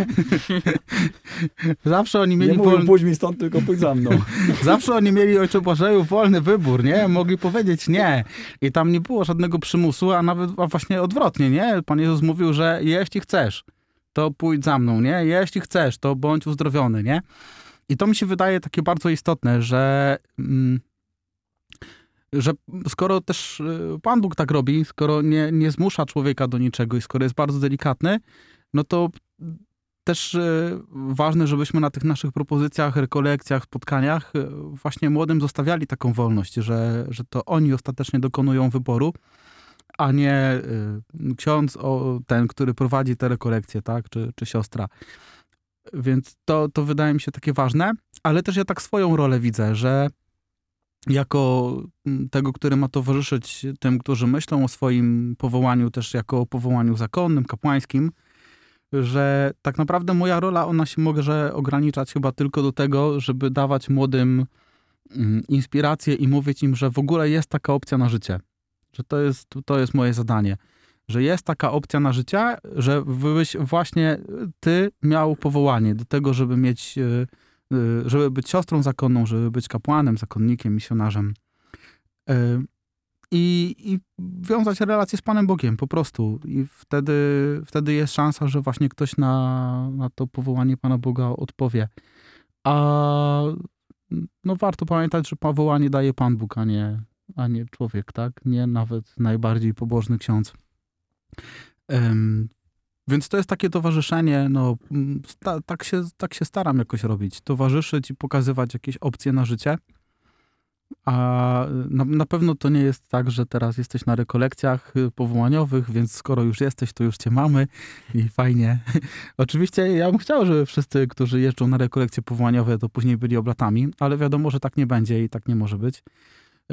Zawsze oni mieli Nie wolny... pójdź mi stąd, tylko pójdź za mną. Zawsze oni mieli Ojcze Bożeju wolny wybór, nie? Mogli powiedzieć nie. I tam nie było żadnego przymusu, a nawet a właśnie odwrotnie, nie? Pan Jezus mówił, że jeśli chcesz, to pójdź za mną, nie? Jeśli chcesz, to bądź uzdrowiony, nie? I to mi się wydaje takie bardzo istotne, że, mm, że skoro też y, Pan Bóg tak robi, skoro nie, nie zmusza człowieka do niczego i skoro jest bardzo delikatny, no to też e, ważne, żebyśmy na tych naszych propozycjach, rekolekcjach, spotkaniach e, właśnie młodym zostawiali taką wolność, że, że to oni ostatecznie dokonują wyboru, a nie ksiądz, o, ten, który prowadzi te rekolekcje, tak, czy, czy siostra. Więc to, to wydaje mi się takie ważne, ale też ja tak swoją rolę widzę, że jako tego, który ma towarzyszyć tym, którzy myślą o swoim powołaniu, też jako o powołaniu zakonnym, kapłańskim, że tak naprawdę moja rola, ona się może ograniczać chyba tylko do tego, żeby dawać młodym inspirację i mówić im, że w ogóle jest taka opcja na życie. Że to jest, to jest moje zadanie. Że jest taka opcja na życie, że byś właśnie ty miał powołanie do tego, żeby mieć, y, żeby być siostrą zakonną, żeby być kapłanem, zakonnikiem, misjonarzem. Y, i, i wiązać relacje z Panem Bogiem po prostu. I wtedy, wtedy jest szansa, że właśnie ktoś na, na to powołanie Pana Boga odpowie. A no warto pamiętać, że powołanie daje Pan Bóg, a nie, a nie człowiek, tak? Nie nawet najbardziej pobożny ksiądz. Więc to jest takie towarzyszenie, no sta, tak, się, tak się staram jakoś robić. Towarzyszyć i pokazywać jakieś opcje na życie. A na, na, pewno to nie jest tak, że teraz jesteś na rekolekcjach y, powołaniowych, więc skoro już jesteś, to już cię mamy i fajnie. Oczywiście ja bym chciał, żeby wszyscy, którzy jeżdżą na rekolekcje powołaniowe, to później byli oblatami, ale wiadomo, że tak nie będzie i tak nie może być.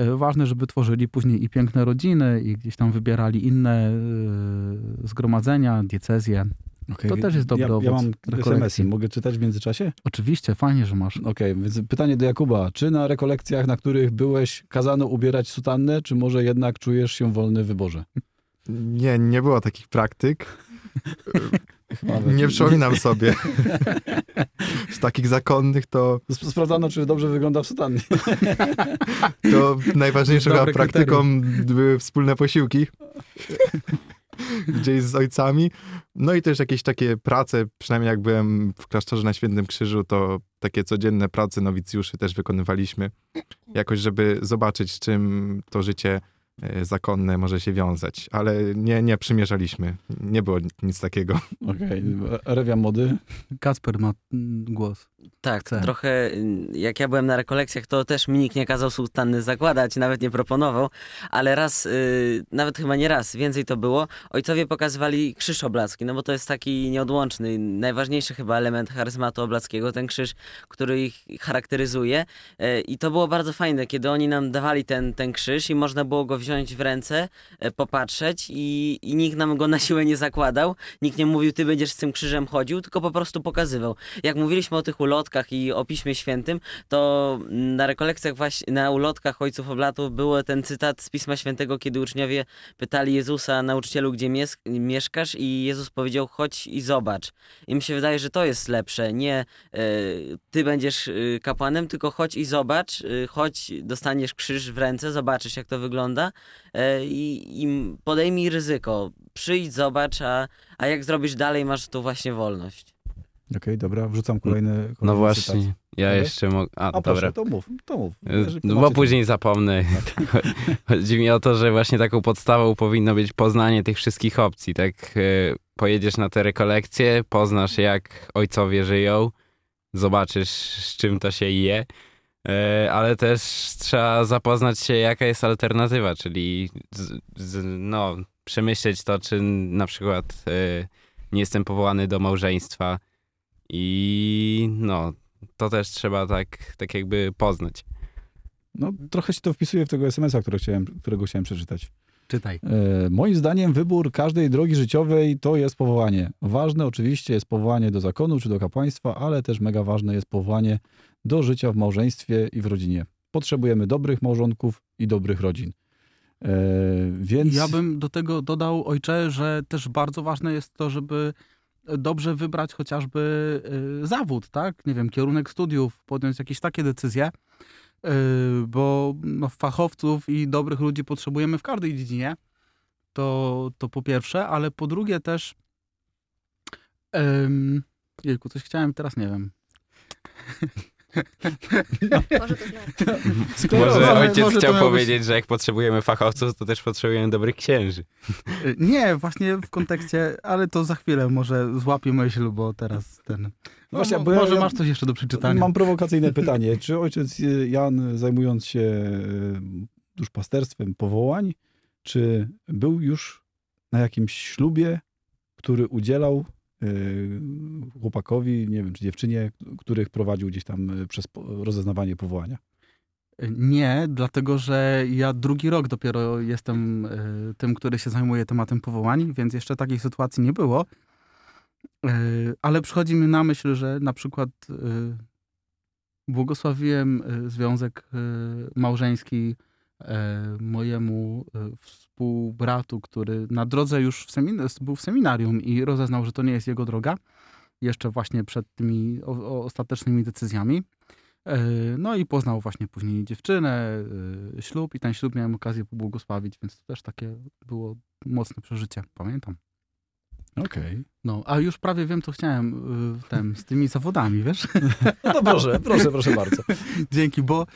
Y, ważne, żeby tworzyli później i piękne rodziny, i gdzieś tam wybierali inne y, zgromadzenia, diecezje, Okay. To też jest dobry ja, owoc ja mam SMS-y. Mogę czytać w międzyczasie? Oczywiście, fajnie, że masz. Okej, okay, więc pytanie do Jakuba. Czy na rekolekcjach, na których byłeś, kazano ubierać sutannę, czy może jednak czujesz się wolny w wyborze? Nie, nie było takich praktyk. nie przypominam sobie. Z takich zakonnych to... Sprawdzano, czy dobrze wygląda w sutannie. to najważniejszą praktyką były wspólne posiłki gdzieś z ojcami. No i też jakieś takie prace, przynajmniej jak byłem w klasztorze na Świętym Krzyżu, to takie codzienne prace nowicjuszy też wykonywaliśmy. Jakoś, żeby zobaczyć, czym to życie zakonne może się wiązać, ale nie, nie przymierzaliśmy. Nie było nic takiego. Okej, okay. rewia mody. Kasper ma mm, głos. Tak, Chce. trochę mm, jak ja byłem na rekolekcjach, to też mi nikt nie kazał sutanny zakładać, nawet nie proponował, ale raz, yy, nawet chyba nie raz, więcej to było, ojcowie pokazywali krzyż oblacki, no bo to jest taki nieodłączny, najważniejszy chyba element charyzmatu oblackiego, ten krzyż, który ich charakteryzuje yy, i to było bardzo fajne, kiedy oni nam dawali ten, ten krzyż i można było go wziąć w ręce, e, popatrzeć i, i nikt nam go na siłę nie zakładał. Nikt nie mówił, ty będziesz z tym krzyżem chodził, tylko po prostu pokazywał. Jak mówiliśmy o tych ulotkach i o Piśmie Świętym, to na rekolekcjach właśnie, na ulotkach Ojców Oblatów był ten cytat z Pisma Świętego, kiedy uczniowie pytali Jezusa, nauczycielu, gdzie mieszkasz i Jezus powiedział, chodź i zobacz. I mi się wydaje, że to jest lepsze. Nie y, ty będziesz y, kapłanem, tylko chodź i zobacz, y, chodź, dostaniesz krzyż w ręce, zobaczysz jak to wygląda E, i, i podejmij ryzyko. Przyjdź, zobacz, a, a jak zrobisz dalej, masz tu właśnie wolność. Okej, okay, dobra, wrzucam kolejny, kolejny No właśnie, cytat. ja jeszcze mogę... A, a dobra. Proszę, to mów, to mów. No bo później to... zapomnę. Tak. Chodzi mi o to, że właśnie taką podstawą powinno być poznanie tych wszystkich opcji, tak? E, pojedziesz na te rekolekcje, poznasz jak ojcowie żyją, zobaczysz z czym to się je, E, ale też trzeba zapoznać się, jaka jest alternatywa, czyli z, z, no, przemyśleć to, czy na przykład y, nie jestem powołany do małżeństwa i no, to też trzeba tak, tak jakby poznać. No, trochę się to wpisuje w tego SMS-a, którego chciałem, którego chciałem przeczytać. Czytaj. E, moim zdaniem wybór każdej drogi życiowej to jest powołanie. Ważne oczywiście jest powołanie do zakonu czy do kapłaństwa, ale też mega ważne jest powołanie do życia w małżeństwie i w rodzinie. Potrzebujemy dobrych małżonków i dobrych rodzin. E, więc... Ja bym do tego dodał, ojcze, że też bardzo ważne jest to, żeby dobrze wybrać chociażby e, zawód, tak? Nie wiem, kierunek studiów, podjąć jakieś takie decyzje, e, bo no, fachowców i dobrych ludzi potrzebujemy w każdej dziedzinie. To, to po pierwsze, ale po drugie też. Um, jejku, coś chciałem, teraz nie wiem. Może to znaczy. Może ojciec może chciał miał być- powiedzieć, że jak potrzebujemy fachowców, to też potrzebujemy dobrych księży. Y, Nie, właśnie w kontekście, ale to za chwilę może złapię myśl, bo teraz ten... No, Właśnie, ja- może ja- masz coś jeszcze do przeczytania. Mam prowokacyjne pytanie. Czy ojciec y, Jan, zajmując się y, duszpasterstwem powołań, czy był już na jakimś ślubie, który udzielał chłopakowi, nie wiem, czy dziewczynie, których prowadził gdzieś tam y, przez rozeznawanie powołania? Nie, dlatego że ja drugi rok dopiero jestem y, tym, który się zajmuje tematem powołań, więc jeszcze takiej sytuacji nie było. Y, ale przychodzi mi na myśl, że na przykład y, błogosławiłem y, związek y, małżeński y, mojemu y, współbratu, który na drodze już w był w seminarium i rozeznał, że to nie jest jego droga, jeszcze właśnie przed tymi ostatecznymi decyzjami. E, No i poznał właśnie później dziewczynę, e, ślub i ten ślub miałem okazję pobłogosławić, więc to też takie było mocne przeżycie, pamiętam. Okej. No, a już prawie wiem, co chciałem w tym, z tymi zawodami, wiesz? No proszę, proszę, proszę bardzo. Dzięki, bo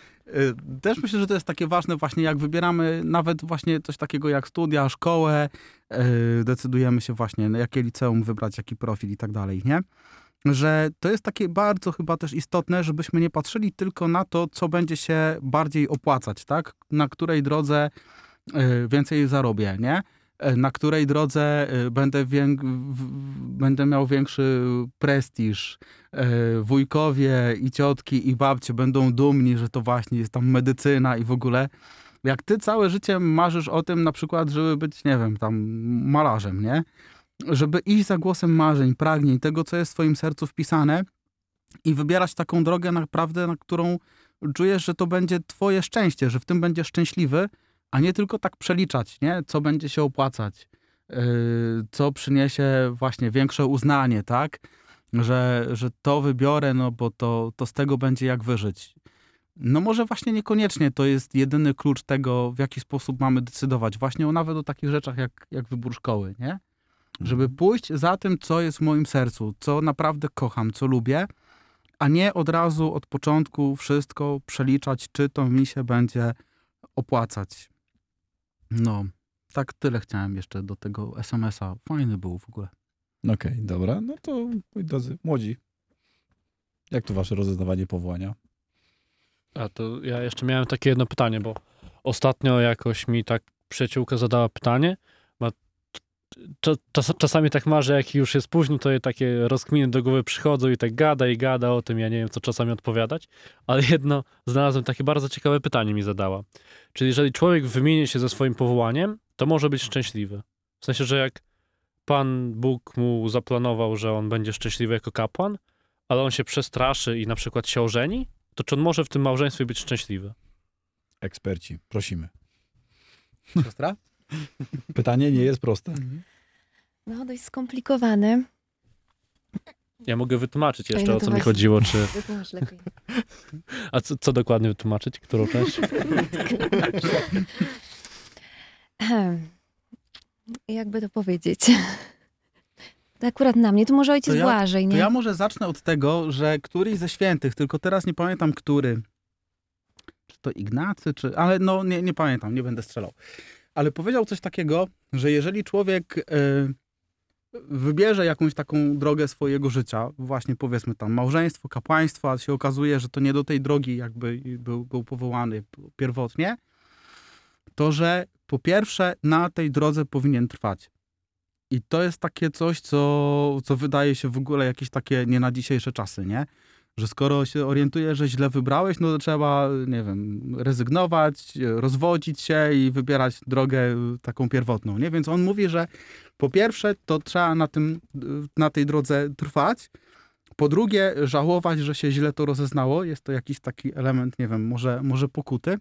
też myślę, że to jest takie ważne właśnie, jak wybieramy nawet właśnie coś takiego jak studia, szkołę, y, decydujemy się właśnie, jakie liceum wybrać, jaki profil i tak dalej, nie? Że to jest takie bardzo chyba też istotne, żebyśmy nie patrzyli tylko na to, co będzie się bardziej opłacać, tak? Na której drodze y, więcej zarobię, nie? E, Na której drodze y, będę, wię- w- w- będę miał większy prestiż, e, wujkowie i ciotki i babcie będą dumni, że to właśnie jest tam medycyna i w ogóle. Jak ty całe życie marzysz o tym na przykład, żeby być, nie wiem, tam malarzem, nie? Żeby iść za głosem marzeń, pragnień, tego, co jest w twoim sercu wpisane i wybierać taką drogę naprawdę, na którą czujesz, że to będzie twoje szczęście, że w tym będziesz szczęśliwy, a nie tylko tak przeliczać, nie? Co będzie się opłacać, yy, co przyniesie właśnie większe uznanie, tak? że, że to wybiorę, no bo to, to z tego będzie jak wyżyć. No może właśnie niekoniecznie to jest jedyny klucz tego, w jaki sposób mamy decydować. Właśnie o nawet o takich rzeczach jak, jak wybór szkoły, nie? Żeby pójść za tym, co jest w moim sercu, co naprawdę kocham, co lubię, a nie od razu od początku wszystko przeliczać, czy to mi się będzie opłacać. No, tak tyle chciałem jeszcze do tego SMS-a. Fajny był w ogóle. Okej, dobra. No to moi drodzy, młodzi. Jak to wasze rozeznawanie powołania? A to ja jeszcze miałem takie jedno pytanie, bo ostatnio jakoś mi tak przyjaciółka zadała pytanie. Czas, czasami tak ma, że jak już jest późno, to jej takie rozkminy do głowy przychodzą i tak gada i gada o tym, ja nie wiem, co czasami odpowiadać, ale jedno znalazłem takie bardzo ciekawe pytanie mi zadała. Czyli jeżeli człowiek wymieni się ze swoim powołaniem, to może być szczęśliwy. W sensie, że jak Pan Bóg mu zaplanował, że on będzie szczęśliwy jako kapłan, ale on się przestraszy i na przykład się ożeni, to czy on może w tym małżeństwie być szczęśliwy? Eksperci, prosimy. Siostra? Pytanie nie jest proste. No, dość skomplikowane. Ja mogę wytłumaczyć jeszcze, no o to co mi chodziło, czy... Wytłumacz lepiej. A co, co dokładnie wytłumaczyć? Którą część? Jakby to powiedzieć? To akurat na mnie. Tu może ojciec To ja- Błażej, To nie? ja może zacznę od tego, że któryś ze świętych, tylko teraz nie pamiętam który. Czy to Ignacy, czy. Ale no nie, nie pamiętam, nie będę strzelał. Ale powiedział coś takiego, że jeżeli człowiek e, wybierze jakąś taką drogę swojego życia, właśnie powiedzmy tam małżeństwo, kapłaństwo, a się okazuje, że to nie do tej drogi jakby był, był powołany pierwotnie, to że po pierwsze na tej drodze powinien trwać. I to jest takie coś, co, co wydaje się w ogóle jakieś takie nie na dzisiejsze czasy, nie? Że skoro się orientujesz, że źle wybrałeś, no to trzeba, nie wiem, rezygnować, rozwodzić się i wybierać drogę taką pierwotną, nie? Więc on mówi, że po pierwsze to trzeba na, tym, na tej drodze trwać, po drugie żałować, że się źle to rozeznało, jest to jakiś taki element, nie wiem, może, może pokuty,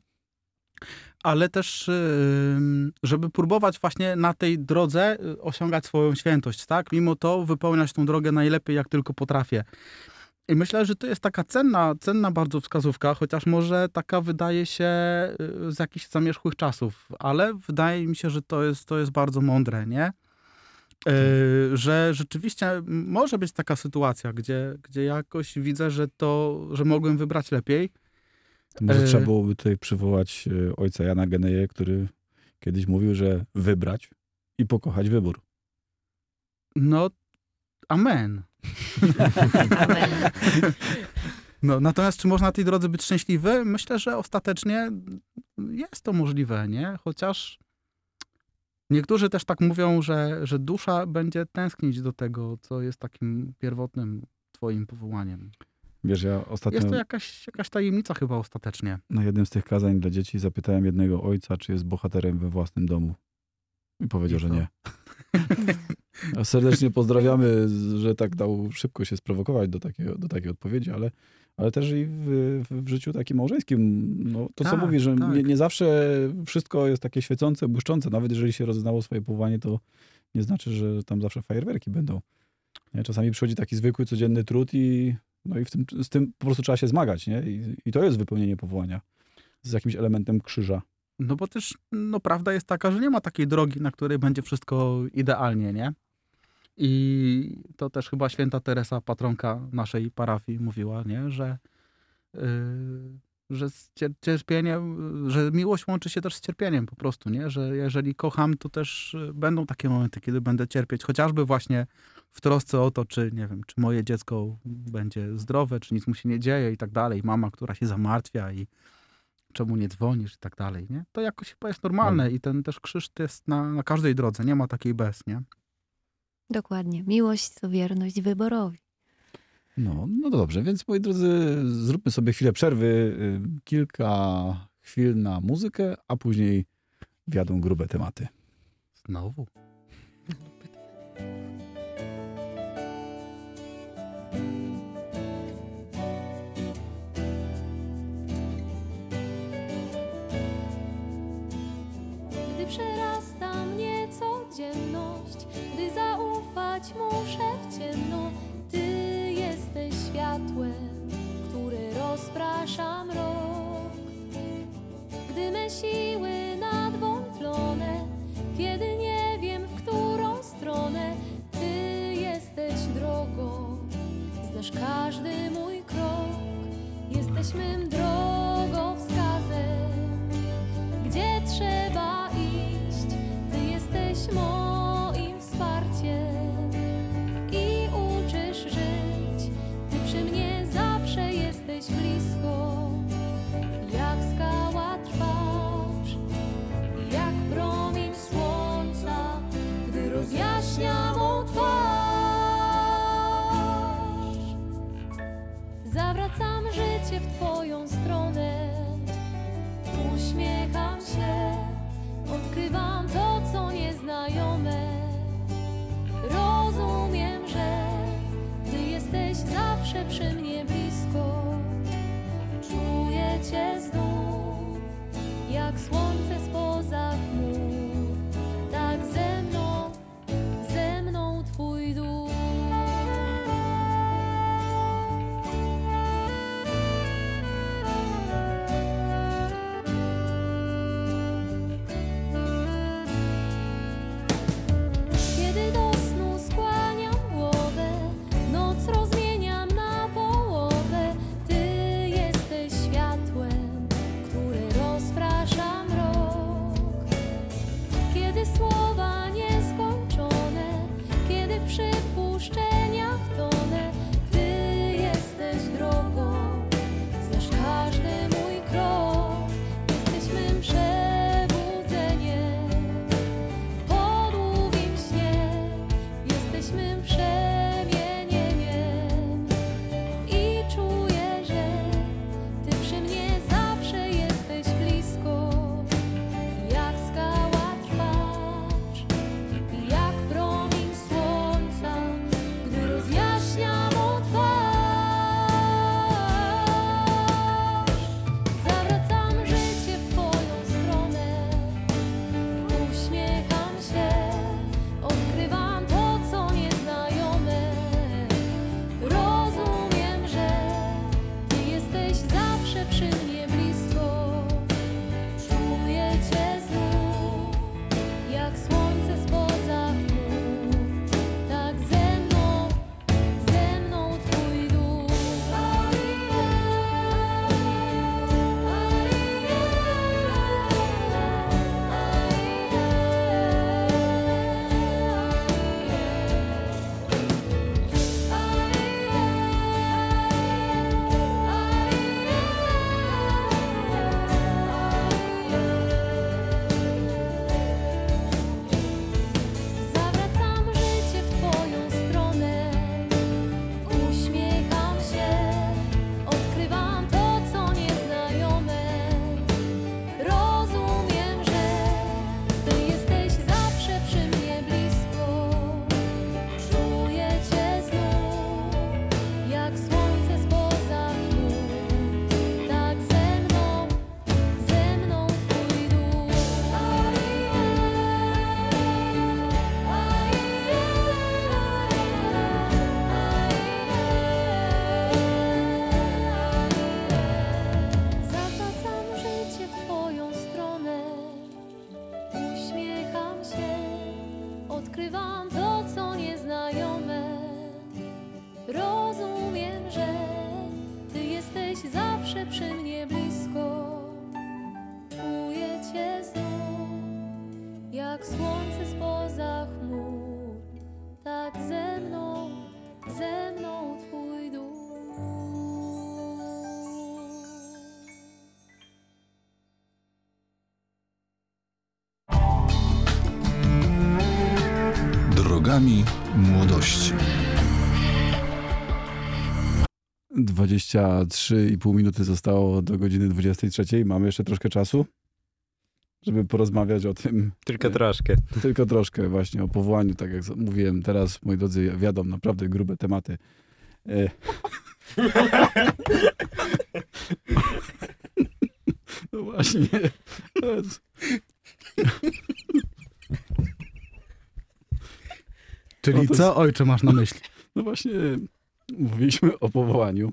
ale też, ym, żeby próbować właśnie na tej drodze y, osiągać swoją świętość, tak? Mimo to wypełniać tą drogę najlepiej, jak tylko potrafię. I myślę, że to jest taka cenna, cenna bardzo wskazówka, chociaż może taka wydaje się y, z jakichś zamierzchłych czasów, ale wydaje mi się, że to jest, to jest bardzo mądre, nie? E, że rzeczywiście może być taka sytuacja, gdzie, gdzie jakoś widzę, że to, że mogłem wybrać lepiej. To może E, trzeba byłoby tutaj przywołać e, ojca Jana Geneje, który kiedyś mówił, że wybrać i pokochać wybór. No, amen. No, natomiast czy można na tej drodze być szczęśliwy? Myślę, że ostatecznie jest to możliwe, nie? Chociaż niektórzy też tak mówią, że, że dusza będzie tęsknić do tego, co jest takim pierwotnym twoim powołaniem. Wiesz, ja ostatnio Jest to jakaś, jakaś tajemnica chyba ostatecznie. na jednym z tych kazań dla dzieci zapytałem jednego ojca, czy jest bohaterem we własnym domu. I powiedział, I że nie. Serdecznie pozdrawiamy, że tak dał szybko się sprowokować do, takiego, do takiej odpowiedzi, ale, ale też i w, w życiu takim małżeńskim. No, to, co Tak, mówi, że tak. nie, nie zawsze wszystko jest takie świecące, błyszczące. Nawet jeżeli się rozeznało swoje powołanie, to nie znaczy, że tam zawsze fajerwerki będą. Nie? Czasami przychodzi taki zwykły, codzienny trud i, no i w tym, z tym po prostu trzeba się zmagać. Nie? I, I to jest wypełnienie powołania z jakimś elementem krzyża. No bo też no, prawda jest taka, że nie ma takiej drogi, na której będzie wszystko idealnie, nie? I to też chyba święta Teresa, patronka naszej parafii, mówiła, nie? Że, yy, że z cier- cierpieniem, że miłość łączy się też z cierpieniem po prostu, nie? Że jeżeli kocham, to też będą takie momenty, kiedy będę cierpieć, chociażby właśnie w trosce o to, czy nie wiem, czy moje dziecko będzie zdrowe, czy nic mu się nie dzieje i tak dalej. Mama, która się zamartwia i czemu nie dzwonisz i tak dalej, nie? To jakoś chyba jest normalne i ten też krzyż jest na, na każdej drodze, nie ma takiej bez, nie? Dokładnie. Miłość to wierność wyborowi. No, no dobrze, więc moi drodzy, zróbmy sobie chwilę przerwy, y, kilka chwil na muzykę, a później wjadą grube tematy. Znowu. Codzienność, gdy zaufać muszę w ciemno, Ty jesteś światłem, które rozprasza mrok. Gdy me siły nadwątlone, kiedy nie wiem w którą stronę, Ty jesteś drogą, znasz każdy mój krok, jesteś mym drogowskazem. Zawsze przy mnie blisko. Czuję Cię znów, młodości. 23,5 minuty zostało do godziny 23. Mamy jeszcze troszkę czasu, żeby porozmawiać o tym. Tylko troszkę. Tylko troszkę właśnie o powołaniu, tak jak mówiłem teraz, moi drodzy, wiadomo, naprawdę grube tematy. E, No właśnie. Czyli No co, jest- ojcze, masz na myśli? No właśnie, mówiliśmy o powołaniu.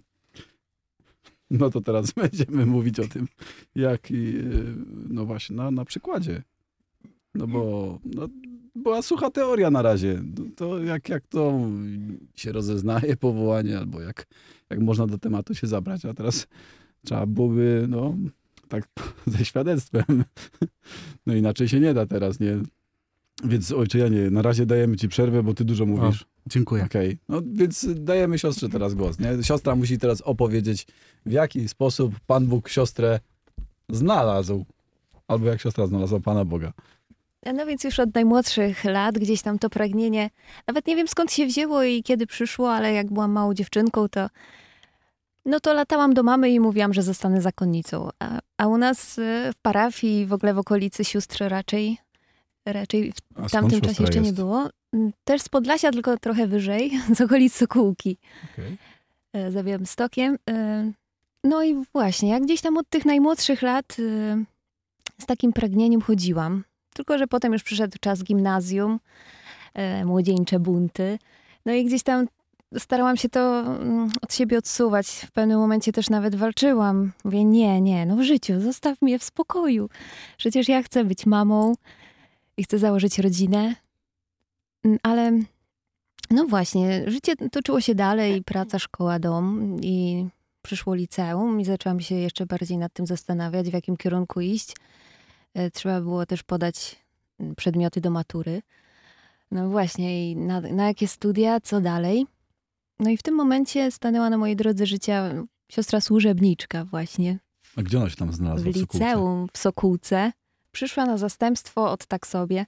No to teraz będziemy mówić o tym, jak, i, no właśnie, na, na przykładzie. No bo no, była sucha teoria na razie. No To jak, jak to się rozeznaje powołanie, albo jak, jak można do tematu się zabrać, a teraz trzeba byłoby, no, tak ze świadectwem. No inaczej się nie da teraz, nie? Więc ojcze Janie, na razie dajemy ci przerwę, bo ty dużo mówisz. Dziękuję. Okej, no więc dajemy siostrze teraz głos, nie? Siostra musi teraz opowiedzieć, w jaki sposób Pan Bóg siostrę znalazł. Albo jak siostra znalazła Pana Boga. No więc już od najmłodszych lat gdzieś tam to pragnienie, nawet nie wiem skąd się wzięło i kiedy przyszło, ale jak byłam małą dziewczynką, to no to latałam do mamy i mówiłam, że zostanę zakonnicą. A, a u nas y, w parafii, w ogóle w okolicy sióstr raczej, raczej w tamtym czasie jeszcze nie jest? było. Mm, Też z Podlasia, tylko trochę wyżej, z okolic Sokółki. Okej. e, za Białymstokiem. E, No i właśnie, jak gdzieś tam od tych najmłodszych lat e, z takim pragnieniem chodziłam. Tylko, że potem już przyszedł czas gimnazjum, młodzieńcze bunty. No i gdzieś tam starałam się to mm, od siebie odsuwać. W pewnym momencie też nawet walczyłam. Mówię, nie, nie, no w życiu, zostaw mnie w spokoju. Przecież ja chcę być mamą i chcę założyć rodzinę. Mm, Ale no właśnie, życie toczyło się dalej, praca, szkoła, dom i przyszło liceum i zaczęłam się jeszcze bardziej nad tym zastanawiać, w jakim kierunku iść. E, Trzeba było też podać mm, przedmioty do matury. No właśnie, i na, na jakie studia, co dalej. No i w tym momencie stanęła na mojej drodze życia siostra służebniczka właśnie A gdzie ona się tam w znalazła? w Sokółce? liceum w Sokółce. Przyszła na zastępstwo od tak sobie.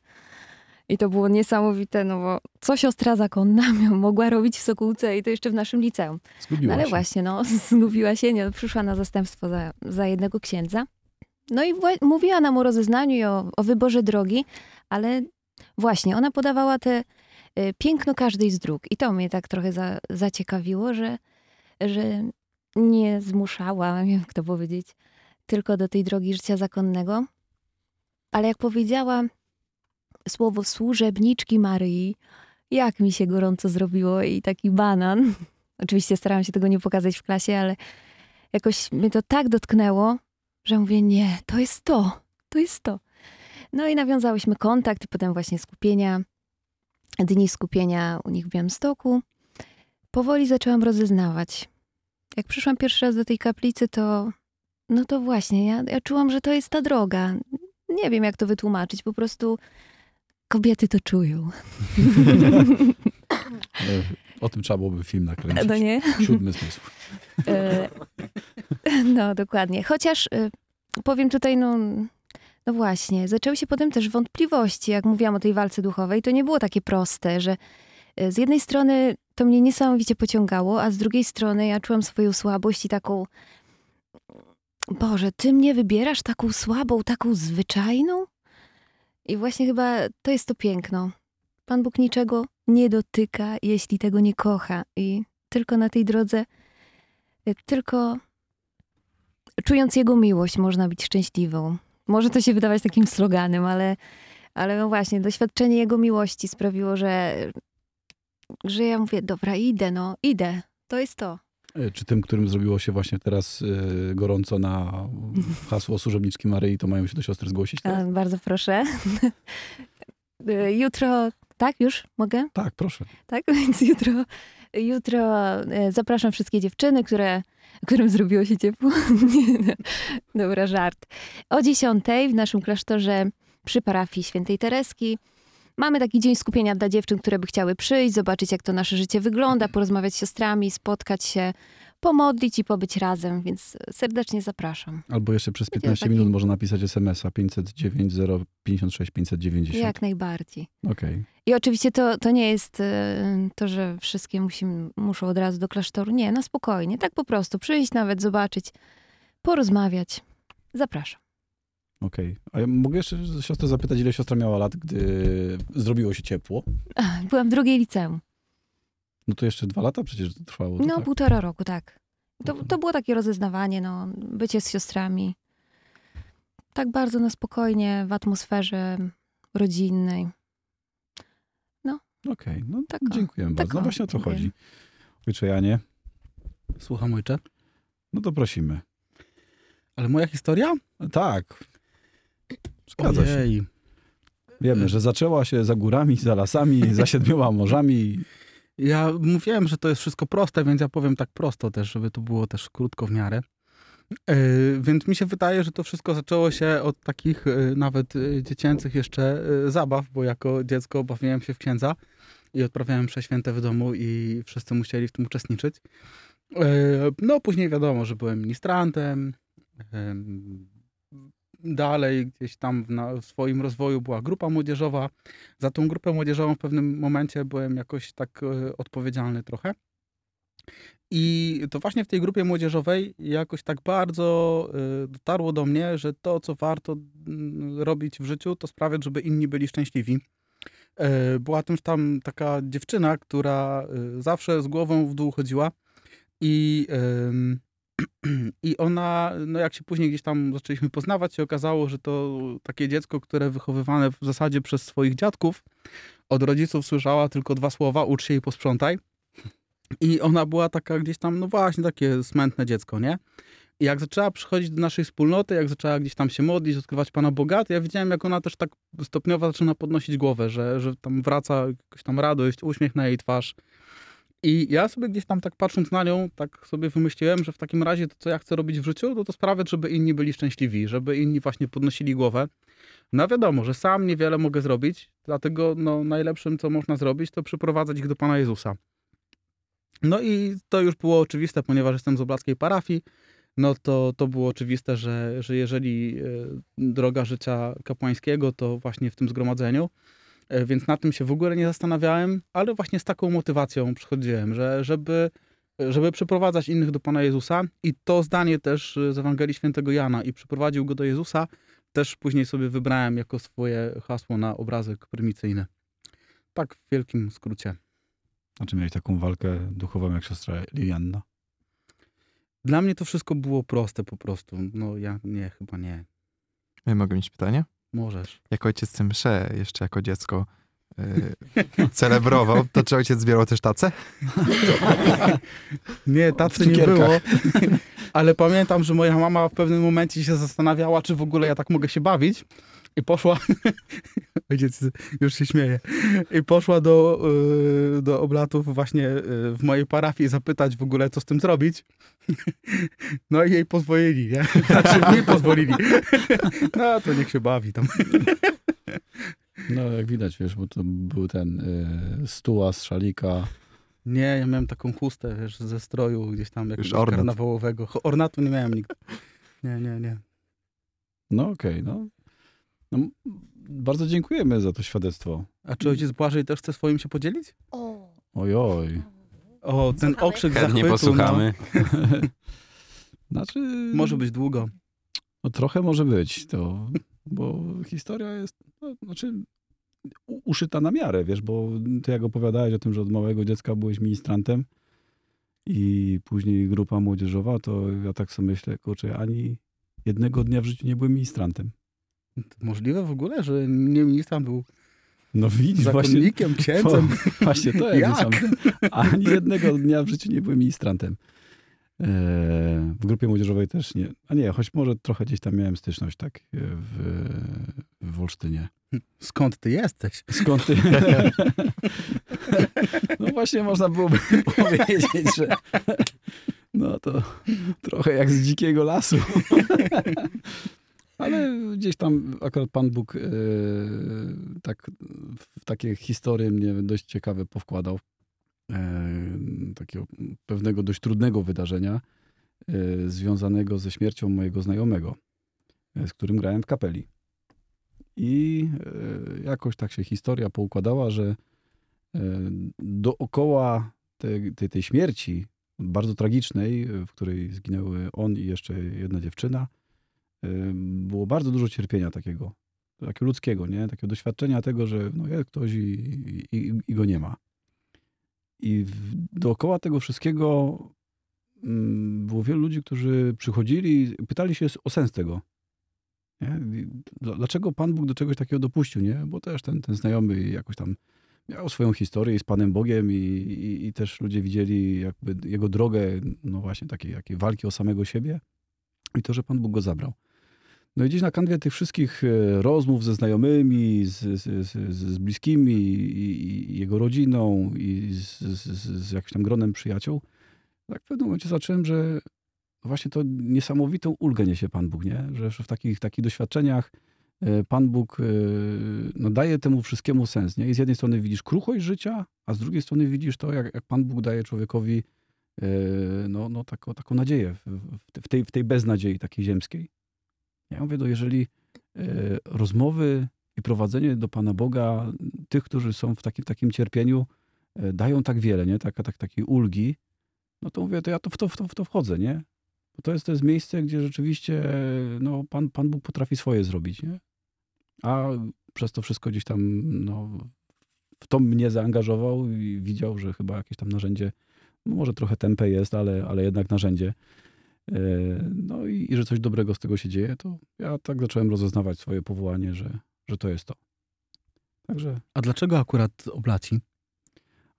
I to było niesamowite, no bo co siostra zakonna mogła robić w Sokółce i to jeszcze w naszym liceum. Zgubiła No ale się. właśnie, no, zgubiła się, nie, przyszła na zastępstwo za, za jednego księdza. No i mówiła nam o rozeznaniu i o, o wyborze drogi, ale właśnie, ona podawała te y, piękno każdej z dróg. I to mnie tak trochę za, zaciekawiło, że, że nie zmuszała, nie wiem jak to powiedzieć, tylko do tej drogi życia zakonnego. Ale jak powiedziała słowo służebniczki Maryi, jak mi się gorąco zrobiło i taki banan. Oczywiście starałam się tego nie pokazać w klasie, ale jakoś mnie to tak dotknęło, że mówię, nie, to jest to, to jest to. No i nawiązałyśmy kontakt, potem właśnie skupienia, dni skupienia u nich w Białymstoku. Powoli zaczęłam rozeznawać. Jak przyszłam pierwszy raz do tej kaplicy, to no to właśnie, ja, ja czułam, że to jest ta droga. Nie wiem, jak to wytłumaczyć, po prostu kobiety to czują. E, O tym trzeba byłoby film nakręcić. No nie? Siódmy zmysł. E, No, dokładnie. Chociaż e, powiem tutaj, no, no właśnie, zaczęły się potem też wątpliwości. Jak mówiłam o tej walce duchowej, to nie było takie proste, że z jednej strony to mnie niesamowicie pociągało, a z drugiej strony ja czułam swoją słabość i taką. Boże, ty mnie wybierasz taką słabą, taką zwyczajną? I właśnie chyba to jest to piękno. Pan Bóg niczego nie dotyka, jeśli tego nie kocha. I tylko na tej drodze tylko czując Jego miłość można być szczęśliwą. Może to się wydawać takim sloganem, ale, ale no właśnie, doświadczenie Jego miłości sprawiło, że, że ja mówię, dobra, idę, no, idę. To jest to. E, Czy tym, którym zrobiło się właśnie teraz e, gorąco na hasło służebniczki Maryi, to mają się do siostry zgłosić? A, teraz? bardzo proszę. Jutro, tak, już mogę? Tak, proszę. Tak, więc jutro, jutro e, zapraszam wszystkie dziewczyny, które, którym zrobiło się ciepło. Dobra, żart. O 10 w naszym klasztorze przy parafii świętej Tereski mamy taki dzień skupienia dla dziewczyn, które by chciały przyjść, zobaczyć jak to nasze życie wygląda, porozmawiać z siostrami, spotkać się, pomodlić i pobyć razem, więc serdecznie zapraszam. Albo jeszcze przez Będzie 15 taki- minut można napisać SMS-a 509 056 590. Jak najbardziej. Okej. I oczywiście to, to nie jest e, to, że wszystkie musimy, muszą od razu do klasztoru. Nie, na spokojnie. Tak po prostu. Przyjść nawet, zobaczyć, porozmawiać. Zapraszam. Okej. A ja mogę jeszcze siostrę zapytać, ile siostra miała lat, gdy zrobiło się ciepło? Byłam w drugiej liceum. No to jeszcze dwa lata przecież to trwało. To No, tak. półtora roku, tak. To, to było takie rozeznawanie, no, bycie z siostrami. Tak bardzo na spokojnie, w atmosferze rodzinnej. Okej, no Tak, dziękujemy tak bardzo. No właśnie o to dziękuję. chodzi. Ojcze Janie, Słucham ojcze. no to prosimy. Ale moja historia? Tak. Zgadza się. Ojej. Wiemy, że zaczęła się za górami, za lasami, za siedmioma morzami. Ja mówiłem, że to jest wszystko proste, więc ja powiem tak prosto też, żeby to było też krótko w miarę. Yy, więc mi się wydaje, że to wszystko zaczęło się od takich yy, nawet yy, dziecięcych jeszcze zabaw, bo jako dziecko bawiłem się w księdza i odprawiałem msze święte w domu i wszyscy musieli w tym uczestniczyć. No później wiadomo, że byłem ministrantem. Dalej gdzieś tam w, na, w swoim rozwoju była grupa młodzieżowa. Za tą grupę młodzieżową w pewnym momencie byłem jakoś tak e, odpowiedzialny trochę. I to właśnie w tej grupie młodzieżowej jakoś tak bardzo e, dotarło do mnie, że to, co warto mm, robić w życiu, to sprawiać, żeby inni byli szczęśliwi. E, Była też tam taka dziewczyna, która zawsze z głową w dół chodziła i, i ona, no jak się później gdzieś tam zaczęliśmy poznawać, się okazało, że to takie dziecko, które wychowywane w zasadzie przez swoich dziadków, od rodziców słyszała tylko dwa słowa, ucz się i posprzątaj. I ona była taka gdzieś tam, no właśnie, takie smętne dziecko, nie? I jak zaczęła przychodzić do naszej wspólnoty, jak zaczęła gdzieś tam się modlić, odkrywać Pana Boga, to ja widziałem, jak ona też tak stopniowo zaczyna podnosić głowę, że, że tam wraca jakaś tam radość, uśmiech na jej twarz. I ja sobie gdzieś tam tak patrząc na nią, tak sobie wymyśliłem, że w takim razie to, co ja chcę robić w życiu, to to sprawiać, żeby inni byli szczęśliwi, żeby inni właśnie podnosili głowę. No wiadomo, że sam niewiele mogę zrobić, dlatego no, najlepszym, co można zrobić, to przyprowadzać ich do Pana Jezusa. No i to już było oczywiste, ponieważ jestem z oblackiej parafii, no to, to było oczywiste, że, że jeżeli e, droga życia kapłańskiego, to właśnie w tym zgromadzeniu. E, Więc na tym się w ogóle nie zastanawiałem, ale właśnie z taką motywacją przychodziłem, że żeby, żeby przyprowadzać innych do Pana Jezusa i to zdanie też e, z Ewangelii Świętego Jana i przyprowadził go do Jezusa, też później sobie wybrałem jako swoje hasło na obrazek prymicyjny. Tak w wielkim skrócie. A czy miałeś taką walkę duchową jak siostra Lilianna? Dla mnie to wszystko było proste po prostu. No ja nie, chyba nie. Ja mogę mieć pytanie? Możesz. Jak ojciec tym mszę jeszcze jako dziecko yy, celebrował, to czy ojciec zbierał też tacę? Nie, tacy nie było. Ale pamiętam, że moja mama w pewnym momencie się zastanawiała, czy w ogóle ja tak mogę się bawić. I poszła, ojciec już się śmieje, i poszła do, y, do oblatów właśnie y, w mojej parafii zapytać w ogóle, co z tym zrobić. No i jej pozwolili, nie? Znaczy nie pozwolili. No to niech się bawi tam. No jak widać, wiesz, bo to był ten y, stuła z szalika. Nie, ja miałem taką chustę, wiesz, ze stroju gdzieś tam jakiegoś ornat. karnawałowego. Ornatu nie miałem nigdy. Nie, nie, nie. No okej, no. No. Bardzo dziękujemy za to świadectwo. A czy ojciec Błażej też chce swoim się podzielić? O, Ojoj. O, ten Słuchamy. okrzyk Chętnie zachwytu. posłuchamy. Znaczy... No, może być długo. No trochę może być to, bo historia jest, no, znaczy uszyta na miarę, wiesz, bo ty jak opowiadałeś o tym, że od małego dziecka byłeś ministrantem i później grupa młodzieżowa, to ja tak sobie myślę, kurczę, ani jednego dnia w życiu nie byłem ministrantem. Możliwe w ogóle, że nie ministrant był No widzisz, właśnie, zakonnikiem, księdzem. właśnie to jest Jak? Ani jednego dnia w życiu nie byłem ministrantem. Eee, w grupie młodzieżowej też nie. A nie, choć może trochę gdzieś tam miałem styczność, tak, w, w Olsztynie. Skąd ty jesteś? Skąd ty? No właśnie można byłoby powiedzieć, że no to trochę jak z dzikiego lasu. Ale gdzieś tam akurat Pan Bóg e, tak w takie historie mnie dość ciekawe powkładał. E, takiego pewnego dość trudnego wydarzenia e, związanego ze śmiercią mojego znajomego, z którym grałem w kapeli. I jakoś tak się historia poukładała, że dookoła tej, tej, śmierci, bardzo tragicznej, w której zginęły on i jeszcze jedna dziewczyna, było bardzo dużo cierpienia takiego, takiego ludzkiego, nie? takiego doświadczenia tego, że no jest ktoś i, i, i go nie ma. I w, dookoła tego wszystkiego mm, było wielu ludzi, którzy przychodzili i pytali się o sens tego. Nie? Dlaczego Pan Bóg do czegoś takiego dopuścił, nie? Bo też ten, ten znajomy jakoś tam miał swoją historię z Panem Bogiem i, i, i też ludzie widzieli jakby jego drogę, no właśnie takiej walki o samego siebie i to, że Pan Bóg go zabrał. No i gdzieś na kanwie tych wszystkich e, rozmów ze znajomymi, z, z, z, bliskimi i, i jego rodziną i z, z, jakimś tam gronem przyjaciół, tak w pewnym momencie zacząłem, że właśnie to niesamowitą ulgę niesie Pan Bóg, nie? Że w takich, takich doświadczeniach e, Pan Bóg e, no, daje temu wszystkiemu sens. Nie? I z jednej strony widzisz kruchość życia, a z drugiej strony widzisz to, jak, jak Pan Bóg daje człowiekowi no, no, taką, taką nadzieję w, w tej, w tej beznadziei takiej ziemskiej. Ja mówię, no jeżeli e, rozmowy i prowadzenie do Pana Boga tych, którzy są w takim, takim cierpieniu, e, dają tak wiele, nie? Taka, tak, takiej ulgi, no to mówię, to ja to w to, w to, w to wchodzę, nie? Bo to jest, to jest miejsce, gdzie rzeczywiście no, Pan, Pan Bóg potrafi swoje zrobić, nie? A przez to wszystko gdzieś tam no, w to mnie zaangażował i widział, że chyba jakieś tam narzędzie, no może trochę tempe jest, ale, ale jednak narzędzie. E, No i, i że coś dobrego z tego się dzieje, to ja tak zacząłem rozeznawać swoje powołanie, że, że to jest to. Także A dlaczego akurat oblaci?